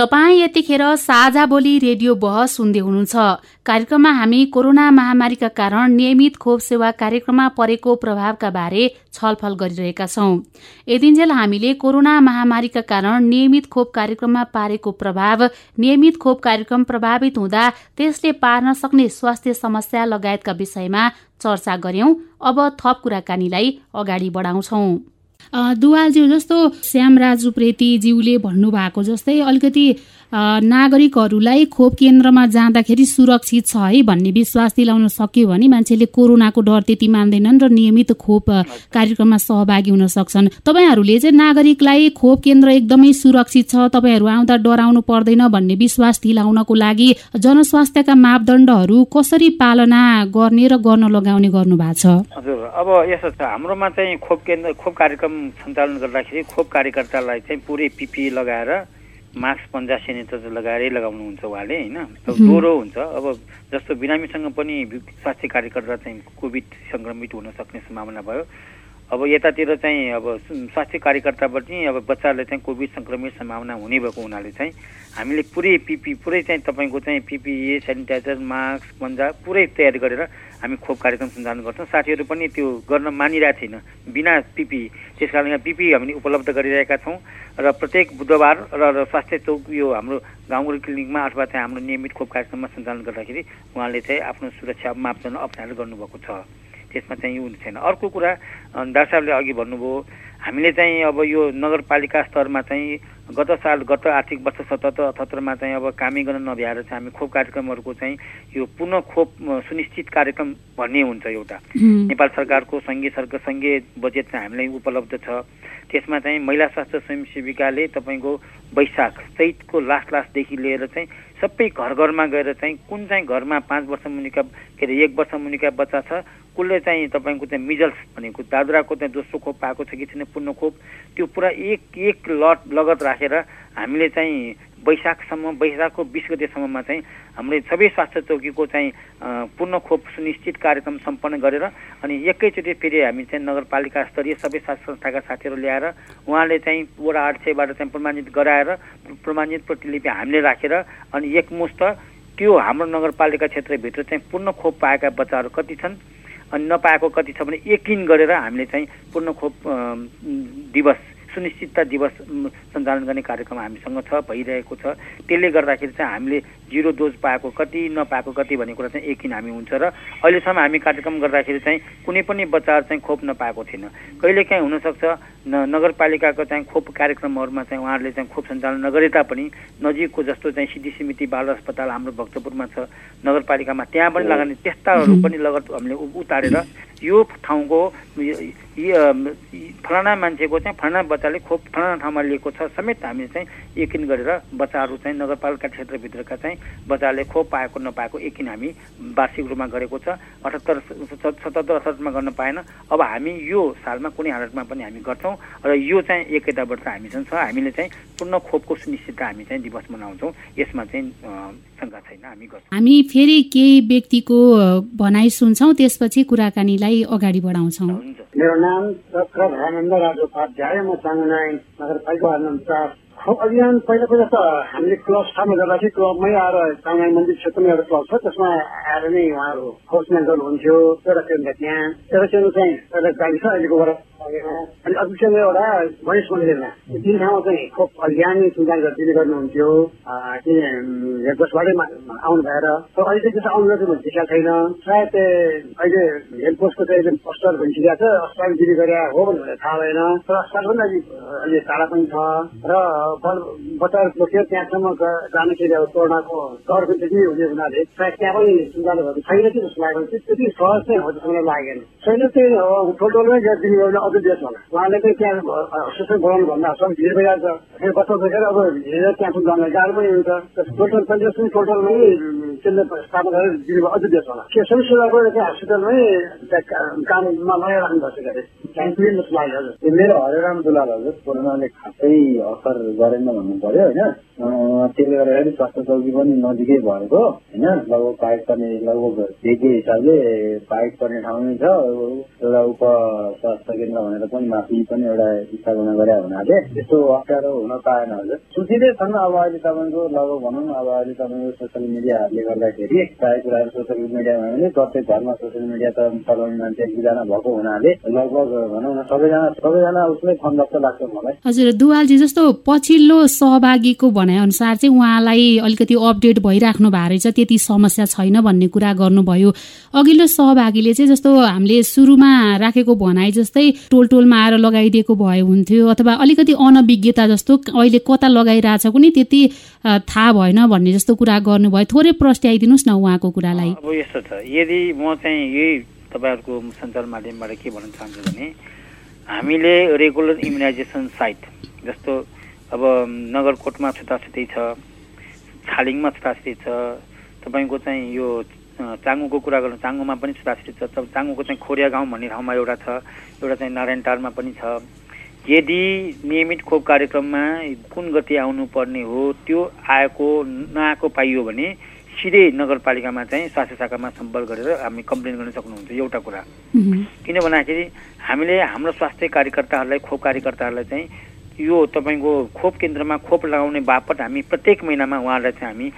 तपाईँ यतिखेर साझा बोली रेडियो बहस सुन्दै हुनुहुन्छ। कार्यक्रममा हामी कोरोना महामारीका कारण नियमित खोप सेवा कार्यक्रममा परेको प्रभावका बारे छलफल गरिरहेका छौं। यदिन्जेल हामीले कोरोना महामारीका कारण नियमित खोप कार्यक्रममा पारेको प्रभाव नियमित खोप कार्यक्रम प्रभावित हुँदा त्यसले पार्न सक्ने स्वास्थ्य समस्या लगायतका विषयमा चर्चा गर्यौं अब थप कुराकानीलाई अगाडि बढाउँछौं। दुवालज्यू जस्तो श्यामराज उप्रेतीज्यूले भन्नुभएको जस्तै अलिकति नागरिकहरूलाई खोप केन्द्रमा जाँदाखेरि सुरक्षित छ है भन्ने विश्वास दिलाउन सक्यो भने मान्छेले कोरोनाको डर त्यति मान्दैनन् र नियमित खोप कार्यक्रममा सहभागी हुन सक्छन्। तपाईँहरूले चाहिँ नागरिकलाई खोप केन्द्र एकदमै सुरक्षित छ तपाईँहरू आउँदा डराउनु पर्दैन भन्ने विश्वास दिलाउनको लागि जनस्वास्थ्यका मापदण्डहरू कसरी पालना गर्ने र गर्न लगाउने गर्नु भएको छ? हजुर अब यसो छ हाम्रोमा चाहिँ खोप केन्द्र खोप कार्यक्रम सञ्चालन गर्दाखेरि खोप कार्यकर्तालाई चाहिँ पुरै पिपी लगाएर मास्क पन्जा सेनिटाइजर लगाएरै लगाउनुहुन्छ उहाँले होइन? ज्वरो हुन्छ। अब जस्तो बिरामीसँग पनि स्वास्थ्य कार्यकर्ता चाहिँ कोभिड सङ्क्रमित हुन सक्ने सम्भावना भयो। अब यतातिर चाहिँ अब स्वास्थ्य कार्यकर्ताबाट अब बच्चाहरूलाई चाहिँ कोभिड सङ्क्रमित सम्भावना हुने भएको हुनाले चाहिँ हामीले पुरै पिपी पुरै चाहिँ तपाईँको चाहिँ पिपिए सेनिटाइजर मास्क पन्जा पुरै तयारी गरेर हामी खोप कार्यक्रम सञ्चालन गर्छौँ। साथीहरू पनि त्यो गर्न मानिरहेको छैन। बिना पिपी त्यस कारण यहाँ पिपी हामीले उपलब्ध गरिरहेका छौँ र प्रत्येक बुधबार र स्वास्थ्य चौक यो हाम्रो गाउँघर क्लिनिकमा अथवा चाहिँ हाम्रो नियमित खोप कार्यक्रममा सञ्चालन गर्दाखेरि उहाँले चाहिँ आफ्नो सुरक्षा मापदण्ड अप्नाएर गर्नुभएको छ। त्यसमा चाहिँ यो छैन। अर्को कुरा डाक्टर साहबले अघि भन्नुभयो हामीले चाहिँ अब यो नगरपालिका स्तरमा चाहिँ गत साल गत आर्थिक वर्ष सतहत्तर अठहत्तरमा चाहिँ अब कामै गर्न नभ्याएर चाहिँ हामी खोप कार्यक्रमहरूको चाहिँ यो पुनः खोप सुनिश्चित कार्यक्रम भन्ने हुन्छ एउटा। नेपाल सरकारको सङ्घीय सरकार सङ्घीय बजेट चाहिँ हामीलाई उपलब्ध छ। त्यसमा चाहिँ महिला स्वास्थ्य स्वयंसेविकाले तपाईँको वैशाख चैतको लास्ट लास्टदेखि लिएर चाहिँ सबै घर घरमा गएर चाहिँ कुन चाहिँ घरमा पाँच वर्ष मुनिका के अरे एक वर्ष मुनिका बच्चा छ कसले चाहिँ तपाईँको चाहिँ मिजल्स भनेको दादुराको चाहिँ दोस्रो खोप पाएको छ कि छैन पूर्ण खोप त्यो पुरा एक एक लट लगत राखेर हामीले चाहिँ वैशाखसम्म वैशाखको बिस गतेसम्ममा चाहिँ हामीले सबै स्वास्थ्य चौकीको चाहिँ पूर्ण खोप सुनिश्चित कार्यक्रम सम्पन्न गरेर अनि एकैचोटि फेरि हामी चाहिँ नगरपालिका स्तरीय सबै स्वास्थ्य संस्थाका साथीहरू ल्याएर उहाँले चाहिँ वडा आठ सयबाट चाहिँ प्रमाणित गराएर प्रमाणित प्रतिलिपि हामीले राखेर अनि एकमुष्ट त्यो हाम्रो नगरपालिका क्षेत्रभित्र चाहिँ पूर्ण खोप पाएका बच्चाहरू कति छन् अनि नपाएको कति छ भने यकिन गरेर हामीले चाहिँ पूर्ण खोप दिवस सुनिश्चितता दिवस सञ्चालन गर्ने कार्यक्रम हामीसँग छ भइरहेको छ। त्यसले गर्दाखेरि चाहिँ हामीले जिरो डोज पाएको कति नपाएको कति भन्ने कुरा चाहिँ यकिन हामी हुन्छ र अहिलेसम्म हामी कार्यक्रम गर्दाखेरि चाहिँ कुनै पनि बच्चाहरू चाहिँ खोप नपाएको थिएन। कहिलेकाहीँ हुनसक्छ न नगरपालिकाको चाहिँ खोप कार्यक्रमहरूमा चाहिँ उहाँहरूले चाहिँ खोप सञ्चालन नगरे तापनि नजिकको जस्तो चाहिँ सिद्धि समिति बाल अस्पताल हाम्रो भक्तपुरमा छ नगरपालिकामा त्यहाँ पनि लगाउने त्यस्ताहरू पनि लगत हामीले उतारेर यो ठाउँको फलाना मान्छेको चाहिँ फलाना बच्चाले खोप फलाना ठाउँमा लिएको छ समेत हामीले चाहिँ यकिन गरेर बच्चाहरू चाहिँ नगरपालिका क्षेत्रभित्रका चाहिँ बच्चाले खोप पाएको नपाएको यकिन हामी वार्षिक रूपमा गरेको छ। अठहत्तर सतहत्तर अठहत्तरमा गर्न पाएन। अब हामी यो सालमा कुनै हालतमा पनि हामी गर्छौँ र यो चाहिँ एक वर्ष हामीसँग छ। हामीले चाहिँ पूर्ण खोपको सुनिश्चितता हामी चाहिँ दिवस मनाउँछौँ। यसमा चाहिँ शङ्का छैन हामी गर्छौँ। हामी फेरि केही व्यक्तिको भनाइ सुन्छौँ त्यसपछि कुराकानीलाई अगाडि बढाउँछौँ। मेरो नाम चक्र धरानन्द राजोपाध्याय म चाङनाई नगरपालिका खोप अभियान पहिला पहिला त हामीले क्लब स्थापना गर्दाखेरि क्लबमै आएर चाङनाई मन्दिर क्षेत्रमा एउटा क्लब छ त्यसमा आएर नै उहाँहरू खोजमेन गर्नुहुन्थ्यो एउटा केन्द्र त्यहाँ। एउटा केन्द्र चाहिँ एउटा गाडी छ अहिलेको अनि अध्यक्ष एउटा गणेश मन्दिरमा। तिन ठाउँमा चाहिँ खोप अभियान सञ्चालन दिने गर्नुहुन्थ्यो। हेडपोस्टबाटै आउनु भएर। अहिले चाहिँ त्यसो आउनु भन्ने देखिएको छैन। सायद अहिले हेडपोस्टको चाहिँ एकदम पोस्टर भइसकेको छ अस्पताल दिने गरे हो भनेर थाहा भएन। तर अस्पताल पनि अलिक अहिले टाढा पनि छ। र बच्चाहरू बोकेर त्यहाँसम्म जाँदाखेरि अब कोरोनाको डर पनि त्यति हुने हुनाले सायद त्यहाँ पनि भएको छैन कि जस्तो लागेको त्यति सहज चाहिँ हो जस्तो मलाई लागेन। छैन चाहिँ ठोल्ठोलमै दिने अझ देश होला उहाँले चाहिँ त्यहाँ सिस्टम बनाउनु भन्दा सब भिड भइरहेको छ बच्चा देखेर अब हिँडेर त्यहाँ जान गाह्रो पनि हुन्छ टोटल पञ्चायत टोटलमै केन्द्र स्थापना गरेर दिनु अझ देश होला के सबै सेवाको चाहिँ हस्पिटलमै काममा लगाइराख्नु भएको छ पुग्यो जस्तो लाग्यो हजुर मेरो हरेराम दुलाल हजुर कोरोनाले खासै असर गरेन भन्नु पर्यो होइन त्यसले गर्दाखेरि स्वास्थ्य चौकी पनि नजिकै भएको होइन? लगभग पाइप पर्ने लगभग भेटिए हिसाबले पाइप पर्ने ठाउँ नै छ एउटा उप स्वास्थ्य केन्द्र भनेर पनि माथि पनि एउटा स्थापना गरे हुनाले त्यस्तो अप्ठ्यारो हुन पाएन हजुर। सुचिँदै छन् अब अहिले तपाईँको लगभग भनौँ न अब अहिले तपाईँको सोसियल मिडियाहरूले गर्दाखेरि प्रायः कुराहरू सोसियल मिडियामा पनि प्रत्येक घरमा सोसियल मिडिया त चलाउने मान्छे एकजना भएको हुनाले लगभग भनौँ न सबैजना सबैजना उसमै छन् लाग्छ मलाई। हजुर दुवालजी जस्तो पछिल्लो सहभागीको अनुसार चाहिँ उहाँलाई अलिकति अपडेट भइराख्नु भएको रहेछ त्यति समस्या छैन भन्ने कुरा गर्नुभयो। अघिल्लो सहभागीले चाहिँ जस्तो हामीले सुरुमा राखेको भनाइ जस्तै टोल टोलमा आएर लगाइदिएको भए हुन्थ्यो अथवा अलिकति अनभिज्ञता जस्तो अहिले कता लगाइरहेछ कुनै त्यति थाहा भएन भन्ने जस्तो कुरा गर्नुभयो। थोरै प्रस्ट्याइदिनुहोस् न उहाँको कुरालाई। अब यस्तो छ यदि म चाहिँ यही तपाईँहरूको सञ्चार माध्यमबाट के भन्न चाहन्छु भने हामीले रेगुलर इम्युनाइजेसन साइट जस्तो अब नगरकोटमा छुट्टाछुट्टै छ छालिङमा छुट्टाछुट्टै छ तपाईँको चाहिँ यो चाङ्गुको कुरा गर्नु चाङ्गुमा पनि छुट्टाछुट्टै छ चाङ्गुको चाहिँ खोरिया गाउँ भन्ने ठाउँमा एउटा छ एउटा चाहिँ नारायणटारमा पनि छ। यदि नियमित खोप कार्यक्रममा कुन गति आउनुपर्ने हो त्यो आएको नआएको पाइयो भने सिधै नगरपालिकामा चाहिँ स्वास्थ्य शाखामा सम्पर्क गरेर हामी कम्प्लेन गर्न सक्नुहुन्छ एउटा कुरा। किन भन्दाखेरि हामीले हाम्रो स्वास्थ्य कार्यकर्ताहरूलाई खोप कार्यकर्ताहरूलाई चाहिँ यो तपाईँको खोप केन्द्रमा खोप लगाउने बापत हामी प्रत्येक महिनामा उहाँहरूलाई चाहिँ हामी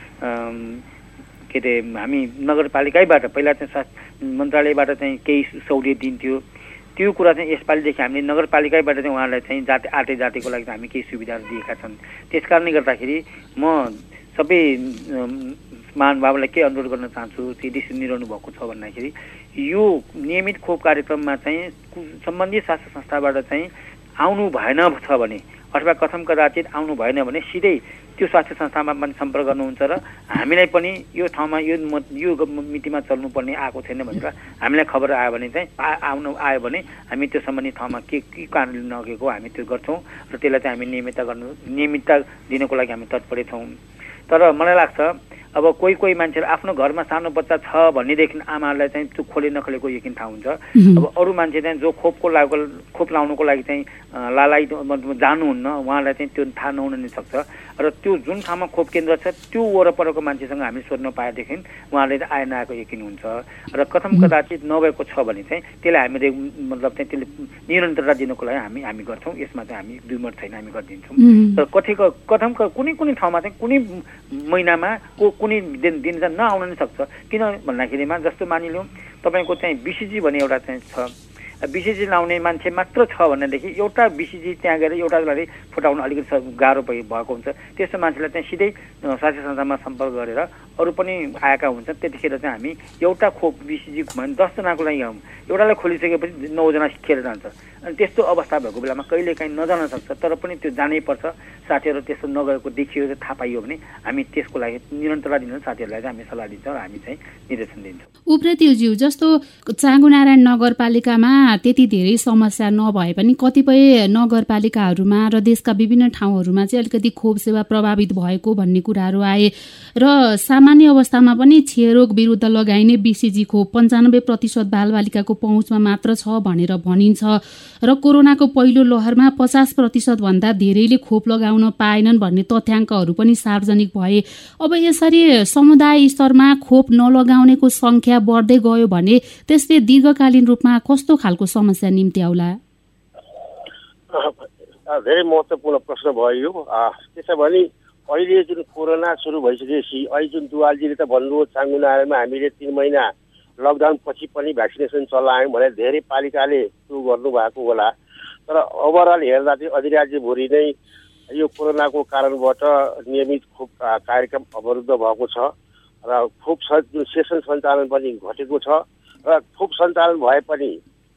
के अरे हामी नगरपालिकैबाट पहिला चाहिँ स्वास्थ्य मन्त्रालयबाट चाहिँ केही सहुलियत दिन्थ्यो। त्यो कुरा चाहिँ यसपालिदेखि हामीले नगरपालिकैबाट चाहिँ उहाँहरूलाई चाहिँ जाति आटे जातिको लागि हामी केही सुविधाहरू दिएका छन्। त्यस कारणले गर्दाखेरि म सबै महानुभावलाई के अनुरोध गर्न चाहन्छु यदि सुनिरहनु भएको छ भन्दाखेरि यो नियमित खोप कार्यक्रममा चाहिँ सम्बन्धित स्वास्थ्य संस्थाबाट चाहिँ आउनु भएन छ भने अथवा कथम कदाचित आउनु भएन भने सिधै त्यो स्वास्थ्य संस्थामा पनि सम्पर्क गर्नुहुन्छ र हामीलाई पनि यो ठाउँमा यो यो मितिमा चल्नुपर्ने आएको छैन भनेर हामीलाई खबर आयो भने चाहिँ आउनु आयो भने हामी त्यो सम्बन्धित ठाउँमा के के कारणले नगएको हामी त्यो गर्छौँ र त्यसलाई चाहिँ हामी नियमितता गर्नु नियमितता दिनको लागि हामी तत्परै छौँ। तर मलाई लाग्छ अब कोही कोही मान्छेहरू आफ्नो घरमा सानो बच्चा छ भनेदेखि आमाहरूलाई चाहिँ त्यो खोले नखोलेको यकिन थाहा हुन्छ। अब अरू मान्छे चाहिँ जो खोपको लागि खोप लाउनुको लागि चाहिँ लालाई जानुहुन्न उहाँलाई चाहिँ त्यो थाहा नहुन नै सक्छ। र त्यो जुन ठाउँमा खोप केन्द्र छ त्यो वरपरको मान्छेसँग हामी सोध्न पाएदेखि उहाँले आए नआएको यकिन हुन्छ। र कथम कदाचित नभएको छ भने चाहिँ त्यसलाई हामीले मतलब चाहिँ त्यसले निरन्तरता दिनुको लागि हामी हामी गर्छौँ। यसमा चाहिँ हामी दुई मत छैन हामी गरिदिन्छौँ। र कतिको कथम कुनै कुनै ठाउँमा चाहिँ कुनै महिनामा को कुनै दिन दिन चाहिँ नआउन नै सक्छ। किन भन्दाखेरिमा जस्तो मानिलिउँ तपाईँको चाहिँ बिसिजी भन्ने एउटा चाहिँ छ। बिसिजी लाउने मान्छे मात्र छ भनेदेखि एउटा बिसिजी त्यहाँ गएर एउटालाई फुटाउन अलिकति गाह्रो भएको हुन्छ। त्यस्तो मान्छेलाई चाहिँ सिधै स्वास्थ्य संस्थामा सम्पर्क गरेर अरू पनि आएका हुन्छन्। त्यतिखेर चाहिँ हामी एउटा खोप बिसिजी भने दसजनाको लागि एउटालाई खोलिसकेपछि नौजना खेर जान्छ। अनि त्यस्तो अवस्था भएको बेलामा कहिले काहीँ नजान सक्छ तर पनि त्यो जानै पर्छ। साथीहरू त्यस्तो नगएको देखियो थाहा पाइयो भने हामी त्यसको लागि निरन्तरता दिनु साथीहरूलाई चाहिँ हामी सल्लाह दिन्छौँ हामी चाहिँ निर्देशन दिन्छौँ। उप्रेतीज्यू जस्तो चाँगुनारायण नगरपालिकामा त्यति धेरै समस्या नभए पनि कतिपय नगरपालिकाहरूमा र देशका विभिन्न ठाउँहरूमा चाहिँ अलिकति खोप सेवा प्रभावित भएको भन्ने कुराहरू आए र सामान्य अवस्थामा पनि क्षयरोग विरुद्ध लगाइने बिसिजी खोप पन्चानब्बे प्रतिशत बालबालिकाको पहुँचमा मात्र छ भनेर भनिन्छ र कोरोनाको पहिलो लहरमा पचास प्रतिशतभन्दा धेरैले खोप लगाउन पाएनन् भन्ने तथ्याङ्कहरू पनि सार्वजनिक भए। अब यसरी समुदाय स्तरमा खोप नलगाउनेको सङ्ख्या बढ्दै गयो भने त्यसले दीर्घकालीन रूपमा कस्तो खालको समस्या निम्ति आउला? धेरै महत्त्वपूर्ण प्रश्न भयो। यो त्यसो भने अहिले जुन कोरोना सुरु भइसकेपछि अहिले जुन दुवालजीले त भन्नुभयो चाङ्गुनारमा हामीले तिन महिना लकडाउन पछि पनि भ्याक्सिनेसन चलायौँ भने धेरै पालिकाले त्यो गर्नुभएको होला। तर ओभरअल हेर्दा चाहिँ अधिराज्यभरि नै यो कोरोनाको कारणबाट नियमित खोप कार्यक्रम अवरुद्ध भएको छ र खोप सेसन सञ्चालन पनि घटेको छ र खोप सञ्चालन भए पनि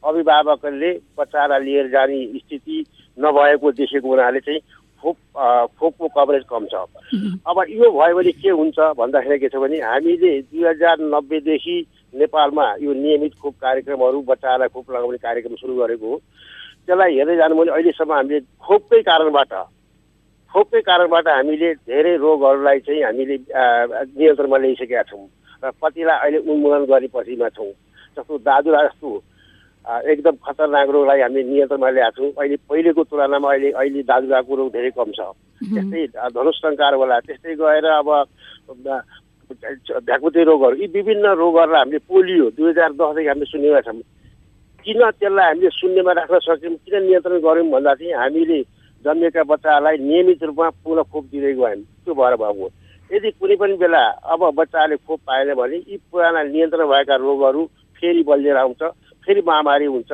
अभिभावकहरूले बच्चालाई लिएर जाने स्थिति नभएको देखेको हुनाले चाहिँ खोप खोपको कभरेज कम छ। अब यो भयो भने के हुन्छ भन्दाखेरि के छ भने हामीले दुई हजार नब्बेदेखि नेपालमा यो नियमित खोप कार्यक्रमहरू बच्चाहरूलाई खोप लगाउने कार्यक्रम सुरु गरेको हो। त्यसलाई हेर्दै जानु भने अहिलेसम्म हामीले खोपकै कारणबाट खोपकै कारणबाट हामीले धेरै रोगहरूलाई चाहिँ हामीले नियन्त्रणमा ल्याइसकेका छौँ। र कतिलाई अहिले उन्मूलन गरेपछिमा छौँ। जस्तो दाजुरा जस्तो एकदम खतरनाक रोगलाई हामीले नियन्त्रणमा ल्याएको छौँ। अहिले पहिलेको तुलनामा अहिले अहिले दाजुराको रोग धेरै कम छ। त्यस्तै धनुष्टङ्कार होला त्यस्तै गएर अब भ्याकुते रोगहरू यी विभिन्न रोगहरूलाई हामीले पोलियो दुई हजार दसदेखि हामीले सुनेका छौँ। किन त्यसलाई हामीले शून्यमा राख्न सक्यौँ किन नियन्त्रण गऱ्यौँ भन्दा चाहिँ हामीले जन्मेका बच्चाहरूलाई नियमित रूपमा पुनः खोप दिँदै गयौँ। त्यो भएर भएको यदि कुनै पनि बेला अब बच्चाले खोप पाएन भने यी पुराना नियन्त्रण भएका रोगहरू फेरि बलिएर आउँछ। फेरि महामारी हुन्छ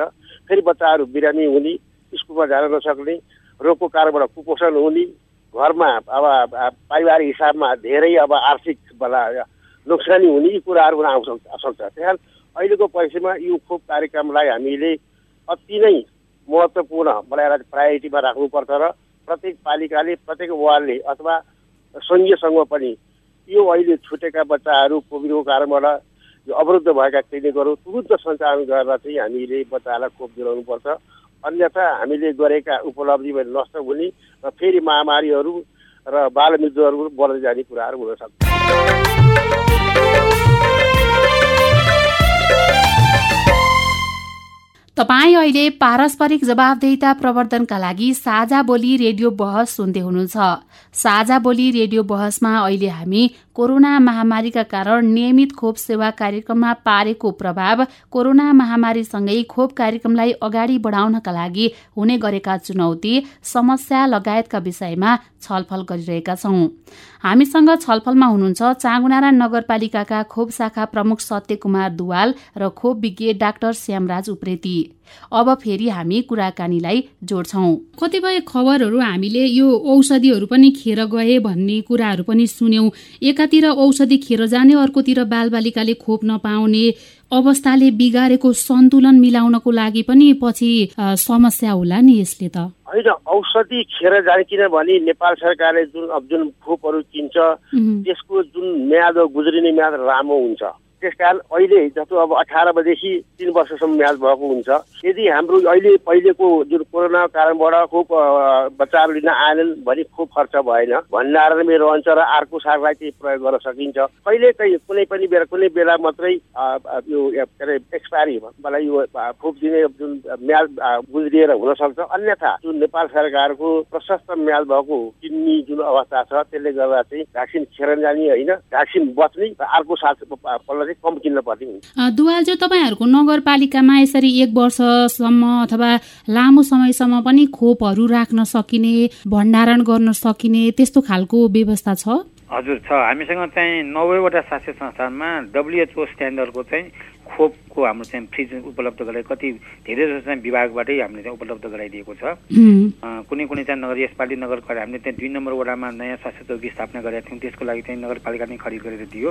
फेरि बच्चाहरू बिरामी हुने स्कुलमा जान नसक्ने रोगको कारणबाट कुपोषण हुने घरमा अब पारिवारिक हिसाबमा धेरै अब आर्थिक नोक्सानी हुने यी कुराहरू आउँछ सक्छ त्यस अहिलेको परिस्थितिमा यो खोप कार्यक्रमलाई हामीले अति नै महत्त्वपूर्ण बनाएर प्रायोरिटीमा राख्नुपर्छ र प्रत्येक पालिकाले प्रत्येक वार्डले अथवा सङ्घीय सङ्घमा पनि यो अहिले छुटेका बच्चाहरू कोभिडको कारणबाट यो अवरुद्ध भएका क्लिनिकहरू तुरुन्त सञ्चालन गरेर चाहिँ हामीले बच्चाहरूलाई खोप दिलाउनुपर्छ। अन्यथा हामीले गरेका उपलब्धि नष्ट हुने र फेरि महामारीहरू र बालमृत्युहरू बढ्दै जाने कुराहरू हुन सक्छ। तपाईँ अहिले पारस्परिक जवाबदेहिता प्रवर्धनका लागि साझा बोली रेडियो बहस सुन्दै हुनुहुन्छ। साझा बोली रेडियो बहसमा अहिले हामी कोरोना महामारीका कारण नियमित खोप सेवा कार्यक्रममा पारेको प्रभाव कोरोना महामारीसँगै खोप कार्यक्रमलाई अगाडि बढाउनका लागि हुने गरेका चुनौती समस्या लगायतका विषयमा छलफल गरिरहेका छौं। हामीसँग छलफलमा हुनुहुन्छ चाँगुनारा नगरपालिकाका खोप शाखा प्रमुख सत्य कुमार दुवाल र खोप विज्ञ डाक्टर श्यामराज उप्रेती। अब फेरि हामी कुराकानीलाई जोड्छौं। कतिपय खबरहरू हामीले यो औषधिहरू पनि खेर गए भन्ने कुराहरू पनि सुन्यौं। एकातिर औषधि खेर जाने अर्कोतिर बालबालिकाले खोप नपाउने अवस्थाले बिगारेको सन्तुलन मिलाउनको लागि पनि पछि समस्या होला नि यसले त। होइन औषधि खेर जाने किनभने नेपाल सरकारले जुन अब जुन खोपहरू किन्छ त्यसको जुन म्याद गुज्रिने म्याद लामो हुन्छ। कारण अहिले जस्तो अब अठार बजेदेखि तिन वर्षसम्म म्याच भएको हुन्छ। यदि हाम्रो अहिले पहिलेको जुन कोरोना कारणबाट खोप बच्चाहरू लिन आएनन् भने खोप खर्च भएन। भण्डारणमै रहन्छ र अर्को सागलाई चाहिँ प्रयोग गर्न सकिन्छ। कहिले कहीँ कुनै पनि बेला कुनै बेला मात्रै यो के अरे एक्सपायरी मलाई यो खोप दिने जुन म्याद गुज्रिएर हुनसक्छ। अन्यथा जुन नेपाल सरकारको प्रशस्त म्याद भएको किन्ने जुन अवस्था छ त्यसले गर्दा चाहिँ भ्याक्सिन खेर जाने होइन। भ्याक्सिन बच्ने र अर्को साथ चाहिँ कम किन्न पर्ने हुन्छ। दुवालजो तपाईँहरूको नगरपालिकामा यसरी एक वर्षसम्म अथवा लामो समयसम्म पनि खोपहरू राख्न सकिने भण्डारण गर्न सकिने त्यस्तो खालको व्यवस्था छ? हजुर छ। हामीसँग चाहिँ नब्बेवटा स्वास्थ्य संस्थानमा डब्लुएचओ स्ट्यान्डर्डको चाहिँ खोपको हाम्रो चाहिँ फ्रिज उपलब्ध गराइ कति धेरै जस्तो चाहिँ विभागबाटै हामीले चाहिँ उपलब्ध गराइदिएको छ। कुनै कुनै चाहिँ नगर यसपालि नगर हामीले त्यहाँ दुई नम्बर वडामा नयाँ स्वास्थ्य चौकी स्थापना गरेका थियौँ। त्यसको लागि चाहिँ नगरपालिका नै खरिद गरेर दियो।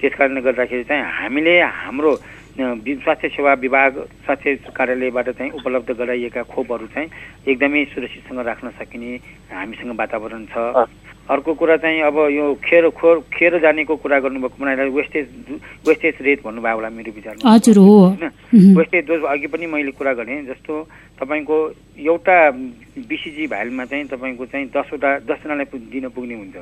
त्यस कारणले गर्दाखेरि चाहिँ हामीले हाम्रो स्वास्थ्य सेवा विभाग स्वास्थ्य कार्यालयबाट चाहिँ उपलब्ध गराइएका खोपहरू चाहिँ एकदमै सुरक्षितसँग राख्न सकिने हामीसँग वातावरण छ। अर्को कुरा चाहिँ अब यो खेर खोर खेर जानेको कुरा गर्नुभएको मलाई वेस्टेज वेस्टेज रेट भन्नुभयो होला मेरो विचारमा। हजुर हो। होइन? वेस्टेज डोज अघि पनि मैले कुरा गरेँ जस्तो तपाईँको एउटा बिसिजी भाइलमा चाहिँ तपाईँको चाहिँ दसवटा दसजनालाई दिन पुग्ने हुन्छ।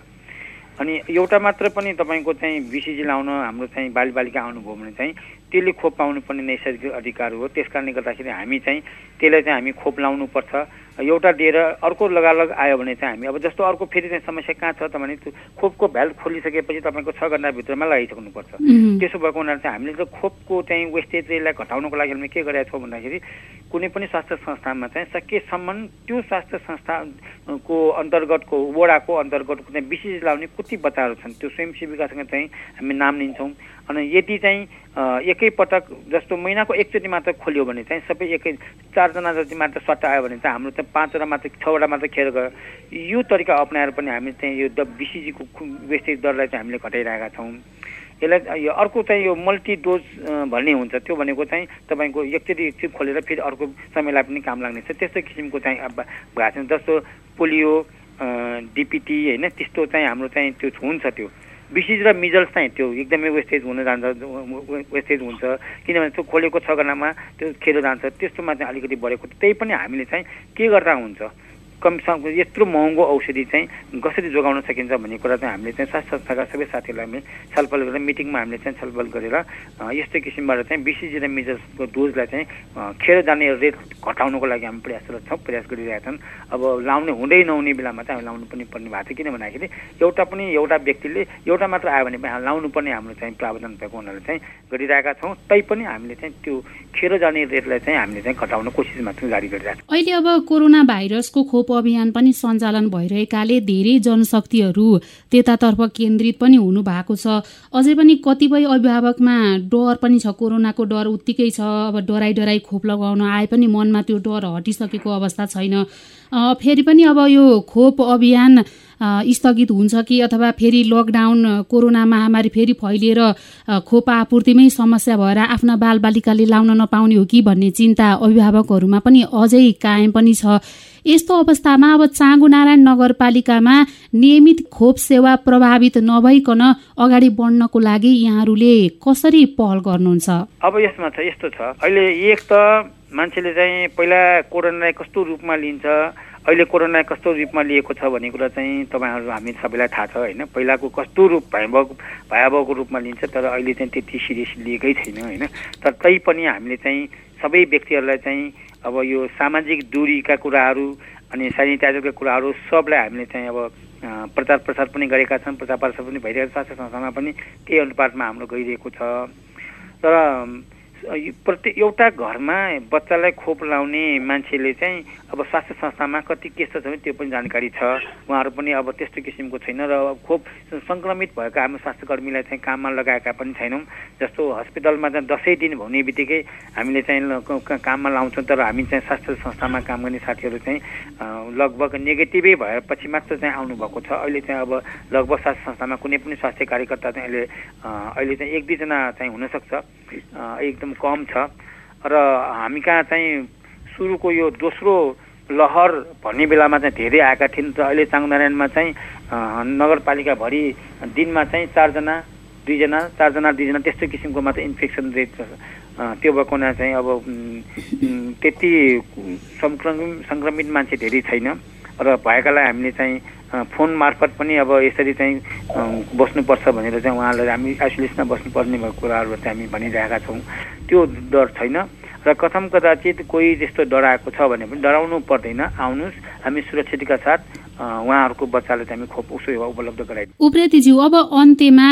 अनि एउटा मात्र पनि तपाईँको चाहिँ बिसिजी लाउन हाम्रो चाहिँ बालबालिका आउनुभयो भने चाहिँ त्यसले खोप पाउनुपर्ने नैसर्गिक अधिकार हो। त्यस कारणले गर्दाखेरि हामी चाहिँ त्यसलाई चाहिँ हामी खोप लाउनुपर्छ। एउटा दिएर अर्को लगालग आयो भने चाहिँ हामी अब जस्तो अर्को फेरि चाहिँ समस्या कहाँ छ त भने त्यो खोपको भ्याल खोलिसकेपछि तपाईँको छ घन्टाभित्रमा लगाइसक्नुपर्छ। त्यसो भएको हुनाले चाहिँ हामीले चाहिँ खोपको चाहिँ वेस्टेज रेटलाई घटाउनको लागि हामीले के गरेका छौँ भन्दाखेरि कुनै पनि स्वास्थ्य संस्थानमा चाहिँ सकेसम्म त्यो स्वास्थ्य संस्थाको अन्तर्गतको वडाको अन्तर्गतको चाहिँ विशेष लाउने कति बच्चाहरू छन्। त्यो स्वयंसेविकासँग चाहिँ हामी नाम लिन्छौँ। अनि यदि चाहिँ एकैपटक जस्तो महिनाको एकचोटि मात्र खोल्यो भने चाहिँ सबै एकै चारजना जति मात्र सट्टा आयो भने चाहिँ हाम्रो चाहिँ पाँचवटा मात्र छवटा मात्र खेर गयो। यो तरिका अप्नाएर पनि हामी चाहिँ यो बिसिजीको वेस्टेज दरलाई चाहिँ हामीले घटाइरहेका छौँ। यसलाई यो अर्को चाहिँ यो मल्टी डोज भन्ने हुन्छ। त्यो भनेको चाहिँ तपाईँको एकचोटि एकचोटि खोलेर फेरि अर्को समयलाई पनि काम लाग्ने छ। त्यस्तो किसिमको चाहिँ अब भएको जस्तो पोलियो डिपिटी होइन त्यस्तो चाहिँ हाम्रो चाहिँ त्यो हुन्छ त्यो। विशेष र मिजल्स चाहिँ त्यो एकदमै वेस्टेज हुन जान्छ वेस्टेज हुन्छ। किनभने त्यो खोलेको छ गनामा त्यो खेर जान्छ त्यस्तोमा चाहिँ अलिकति बढेको। त्यही पनि हामीले चाहिँ के गर्दा हुन्छ? कम यत्रो महँगो औषधि चाहिँ कसरी जोगाउन सकिन्छ भन्ने कुरा चाहिँ हामीले चाहिँ स्वास्थ्य संस्थाका सबै साथीहरूलाई हामी छलफल गरेर मिटिङमा हामीले चाहिँ छलफल गरेर यस्तो किसिमबाट चाहिँ बिसिजी र मिजर्सको डोजलाई चाहिँ खेर जाने रेट घटाउनको लागि हामी प्रयासरत छौँ प्रयास गरिरहेका छन्। अब लाउने हुँदै नहुने बेलामा चाहिँ हामी लाउनु पनि पर्ने भएको थियो किन भन्दाखेरि एउटा पनि एउटा व्यक्तिले एउटा मात्र आयो भने पनि लाउनु पर्ने हाम्रो चाहिँ प्रावधान भएको हुनाले चाहिँ गरिरहेका छौँ। तैपनि हामीले चाहिँ त्यो खेर जाने रेटलाई चाहिँ हामीले चाहिँ घटाउन कोसिसमा चाहिँ जारी गरिरहेका छौँ। अहिले अब कोरोना भाइरसको खोप अभियान पनि सञ्चालन भइरहेकाले धेरै जनशक्तिहरू त्यतातर्फ केन्द्रित पनि हुनु भएको छ। अझै पनि कतिपय अभिभावकमा डर पनि छ। कोरोनाको डर उत्तिकै छ। अब डराइ डराई खोप लगाउन आए पनि मनमा त्यो डर हटिसकेको अवस्था छैन। फेरि पनि अब यो खोप अभियान स्थगित हुन्छ कि अथवा फेरि लकडाउन कोरोना महामारी फेरि फैलिएर खोप आपूर्तिमै समस्या भएर आफ्ना बालबालिकाले लाउन नपाउने हो कि भन्ने चिन्ता अभिभावकहरूमा पनि अझै कायम पनि छ। यस्तो अवस्थामा अब चाँगु नारायण नगरपालिकामा नियमित खोप सेवा प्रभावित नभइकन अगाडि बढ्नको लागि यहाँहरूले कसरी पहल गर्नुहुन्छ? अब यसमा छ यस्तो छ। अहिले एक त मान्छेले चाहिँ पहिला कोरोनालाई कस्तो रूपमा लिन्छ अहिले कोरोना कस्तो रूपमा लिएको छ भन्ने कुरा चाहिँ तपाईँहरू हामी सबैलाई थाहा छ होइन? पहिलाको कस्तो रूप भयावह भयावहको रूपमा लिन्छ तर अहिले चाहिँ त्यति सिरियस लिएकै छैन होइन? तर तैपनि हामीले चाहिँ सबै व्यक्तिहरूलाई चाहिँ अब यो सामाजिक दूरीका कुराहरू अनि सेनिटाइजरका कुराहरू सबलाई हामीले चाहिँ अब प्रचार प्रसार पनि गरेका छन् प्रचार प्रसार पनि भइरहेको छ स्वास्थ्य संस्थामा पनि त्यही अनुपातमा हाम्रो गइरहेको छ। तर प्रत्येक एउटा घरमा बच्चालाई खोप लाउने मान्छेले चाहिँ अब स्वास्थ्य संस्थामा कति के छ भने त्यो पनि जानकारी छ। उहाँहरू पनि अब त्यस्तो किसिमको छैन र खोप सङ्क्रमित भएका हाम्रो स्वास्थ्यकर्मीलाई चाहिँ काममा लगाएका पनि छैनौँ। जस्तो हस्पिटलमा चाहिँ दसैँ दिन हुने बित्तिकै हामीले चाहिँ काममा लाउँछौँ तर हामी चाहिँ स्वास्थ्य संस्थामा काम गर्ने साथीहरू चाहिँ लगभग नेगेटिभै भएपछि मात्र चाहिँ आउनुभएको छ। अहिले चाहिँ अब लगभग स्वास्थ्य संस्थामा कुनै पनि स्वास्थ्य कार्यकर्ता चाहिँ अहिले अहिले चाहिँ एक दुईजना चाहिँ हुनसक्छ। एकदम कम छ। र हामी कहाँ चाहिँ सुरुको यो दोस्रो लहर भन्ने बेलामा चाहिँ धेरै आएका थिइन् र अहिले चाङनारायणमा चाहिँ नगरपालिकाभरि दिनमा चाहिँ चारजना दुईजना चारजना दुईजना त्यस्तो किसिमको मात्र इन्फेक्सन रेट त्यो भएको हुना चाहिँ अब त्यति सङ्क्रमित सङ्क्रमित मान्छे धेरै छैन। र भएकालाई हामीले चाहिँ फोन मार्फत पनि अब यसरी चाहिँ बस्नुपर्छ भनेर चाहिँ उहाँलाई हामी आइसोलेसनमा बस्नुपर्ने भएको कुराहरू चाहिँ हामी भनिरहेका छौँ। त्यो डर छैन। र कथम कदाचित कोही त्यस्तो डराएको छ भने पनि डराउनु पर्दैन। आउनुहोस् हामी सुरक्षितका साथ उहाँहरूको बच्चालाई हामी खोप सेवा उपलब्ध गराइदिन्छौँ उप्रेतीज्यू अब अन्त्यमा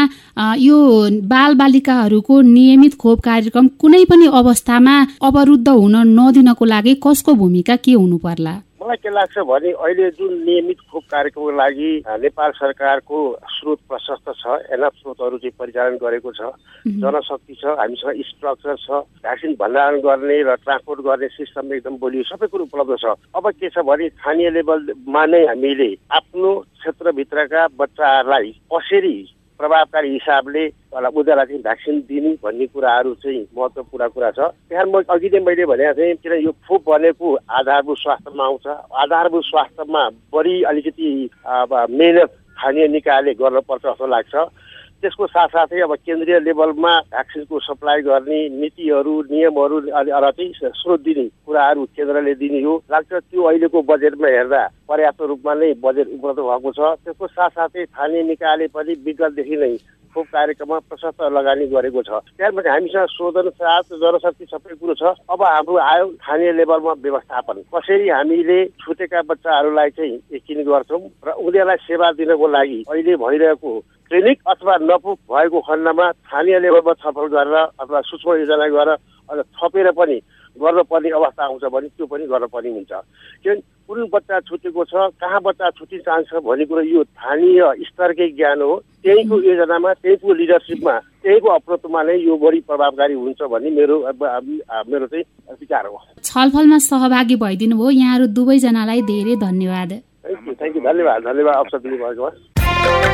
यो बाल बालिकाहरूको नियमित खोप कार्यक्रम कुनै पनि अवस्थामा अवरुद्ध हुन नदिनको लागि कसको भूमिका के हुनु पर्ला मलाई के लाग्छ भने अहिले जुन नियमित खोप कार्यक्रमको लागि नेपाल सरकारको स्रोत प्रशस्त छ एनएफ स्रोतहरू चाहिँ परिचालन गरेको छ जनशक्ति छ हामीसँग स्ट्रक्चर छ भ्याक्सिन भण्डारण गर्ने र ट्रान्सपोर्ट गर्ने सिस्टम एकदम बलियो सबै कुरो उपलब्ध छ। अब के छ भने स्थानीय लेभलमा नै हामीले आफ्नो क्षेत्रभित्रका बच्चाहरूलाई कसरी प्रभावकारी हिसाबले उनीहरूलाई चाहिँ भ्याक्सिन दिनु भन्ने कुराहरू चाहिँ महत्त्वपूर्ण कुरा छ। त्यहाँ म अघि नै मैले भनेको थिएँ किन यो खोप भनेको आधारभूत स्वास्थ्यमा आउँछ। आधारभूत स्वास्थ्यमा बढी अलिकति मेहनत स्थानीय निकायले गर्नुपर्छ जस्तो लाग्छ। त्यसको साथसाथै अब केन्द्रीय लेभलमा भ्याक्सिनको सप्लाई गर्ने नीतिहरू नियमहरू चाहिँ स्रोत दिने कुराहरू केन्द्रले दिने हो। लाग्छ त्यो अहिलेको बजेटमा हेर्दा पर्याप्त रूपमा नै बजेट उपलब्ध भएको छ। त्यसको साथसाथै स्थानीय निकायले पनि विगतदेखि नै खोप कार्यक्रममा प्रशस्त लगानी गरेको छ। त्यहाँबाट हामीसँग शोधन साथ जनशक्ति सबै कुरो छ। अब हाम्रो आयो स्थानीय लेभलमा व्यवस्थापन। कसरी हामीले छुटेका बच्चाहरूलाई चाहिँ यकिन गर्छौँ र उनीहरूलाई सेवा दिनको लागि अहिले भइरहेको क्लिनिक अथवा नपुग भएको खण्डमा स्थानीय लेभलमा छलफल गरेर अथवा सूक्ष्म योजना गरेर थपेर पनि गर्नुपर्ने अवस्था आउँछ भने त्यो पनि गर्नुपर्ने हुन्छ। किनभने कुन बच्चा छुटेको छ कहाँ बच्चा छुट्टी चाहन्छ भन्ने कुरो यो स्थानीय स्तरकै ज्ञान हो। त्यहीँको योजनामा त्यहीँको लिडरसिपमा त्यहीँको अप्रोचमा नै यो बढी प्रभावकारी हुन्छ भन्ने मेरो मेरो चाहिँ विचार हो। छलफलमा सहभागी भइदिनु भयो। यहाँहरू दुवैजनालाई धेरै धन्यवाद। थ्याङ्क यू धन्यवाद धन्यवाद अवसर दिनुभएको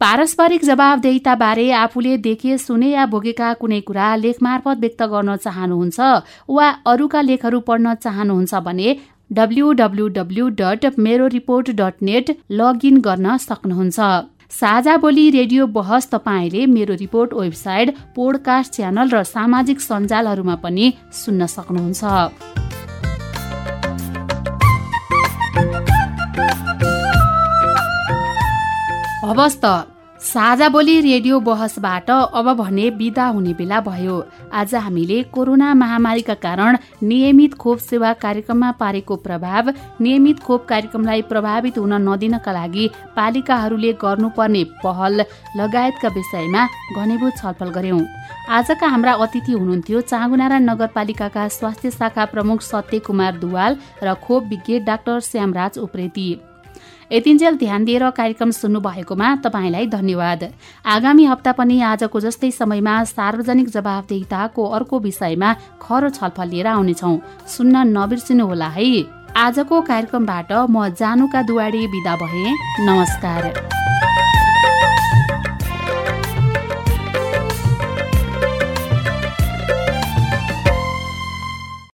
पारस्परिक जवाबदेहिताबारे आफूले देखे सुने या भोगेका कुनै कुरा लेख मार्फत व्यक्त गर्न चाहनुहुन्छ वा अरूका लेखहरू पढ्न चाहनुहुन्छ भने डब्लु डट मेरो रिपोर्ट डट नेट लगइन गर्न सक्नुहुन्छ। साझा बोली रेडियो बहस तपाईँले मेरो रिपोर्ट वेबसाइट पोडकास्ट च्यानल र सामाजिक सञ्जालहरूमा पनि सुन्न सक्नुहुन्छ। हवस् त साझा बोली रेडियो बहसबाट अब भने विदा हुने बेला भयो। आज हामीले कोरोना महामारीका कारण नियमित खोप सेवा कार्यक्रममा पारेको प्रभाव नियमित खोप कार्यक्रमलाई प्रभावित हुन नदिनका लागि पालिकाहरूले गर्नुपर्ने पहल लगायतका विषयमा घनीभूत छलफल गर्यौं। आजका हाम्रा अतिथि हुनुहुन्थ्यो चाँगुनारा नगरपालिकाका स्वास्थ्य शाखा प्रमुख सत्य कुमार दुवाल र खोप विज्ञ डाक्टर श्यामराज उप्रेती। यतिन्जेल ध्यान दिएर कार्यक्रम सुन्नु भएकोमा तपाईँलाई धन्यवाद। आगामी हप्ता पनि आजको जस्तै समयमा सार्वजनिक जवाबदेहिताको अर्को विषयमा खरो छलफल लिएर आउनेछौ। सुन्न नबिर्सिनुहोला है। आजको कार्यक्रमबाट म जानुका दुवाडी विदा भए। नमस्कार।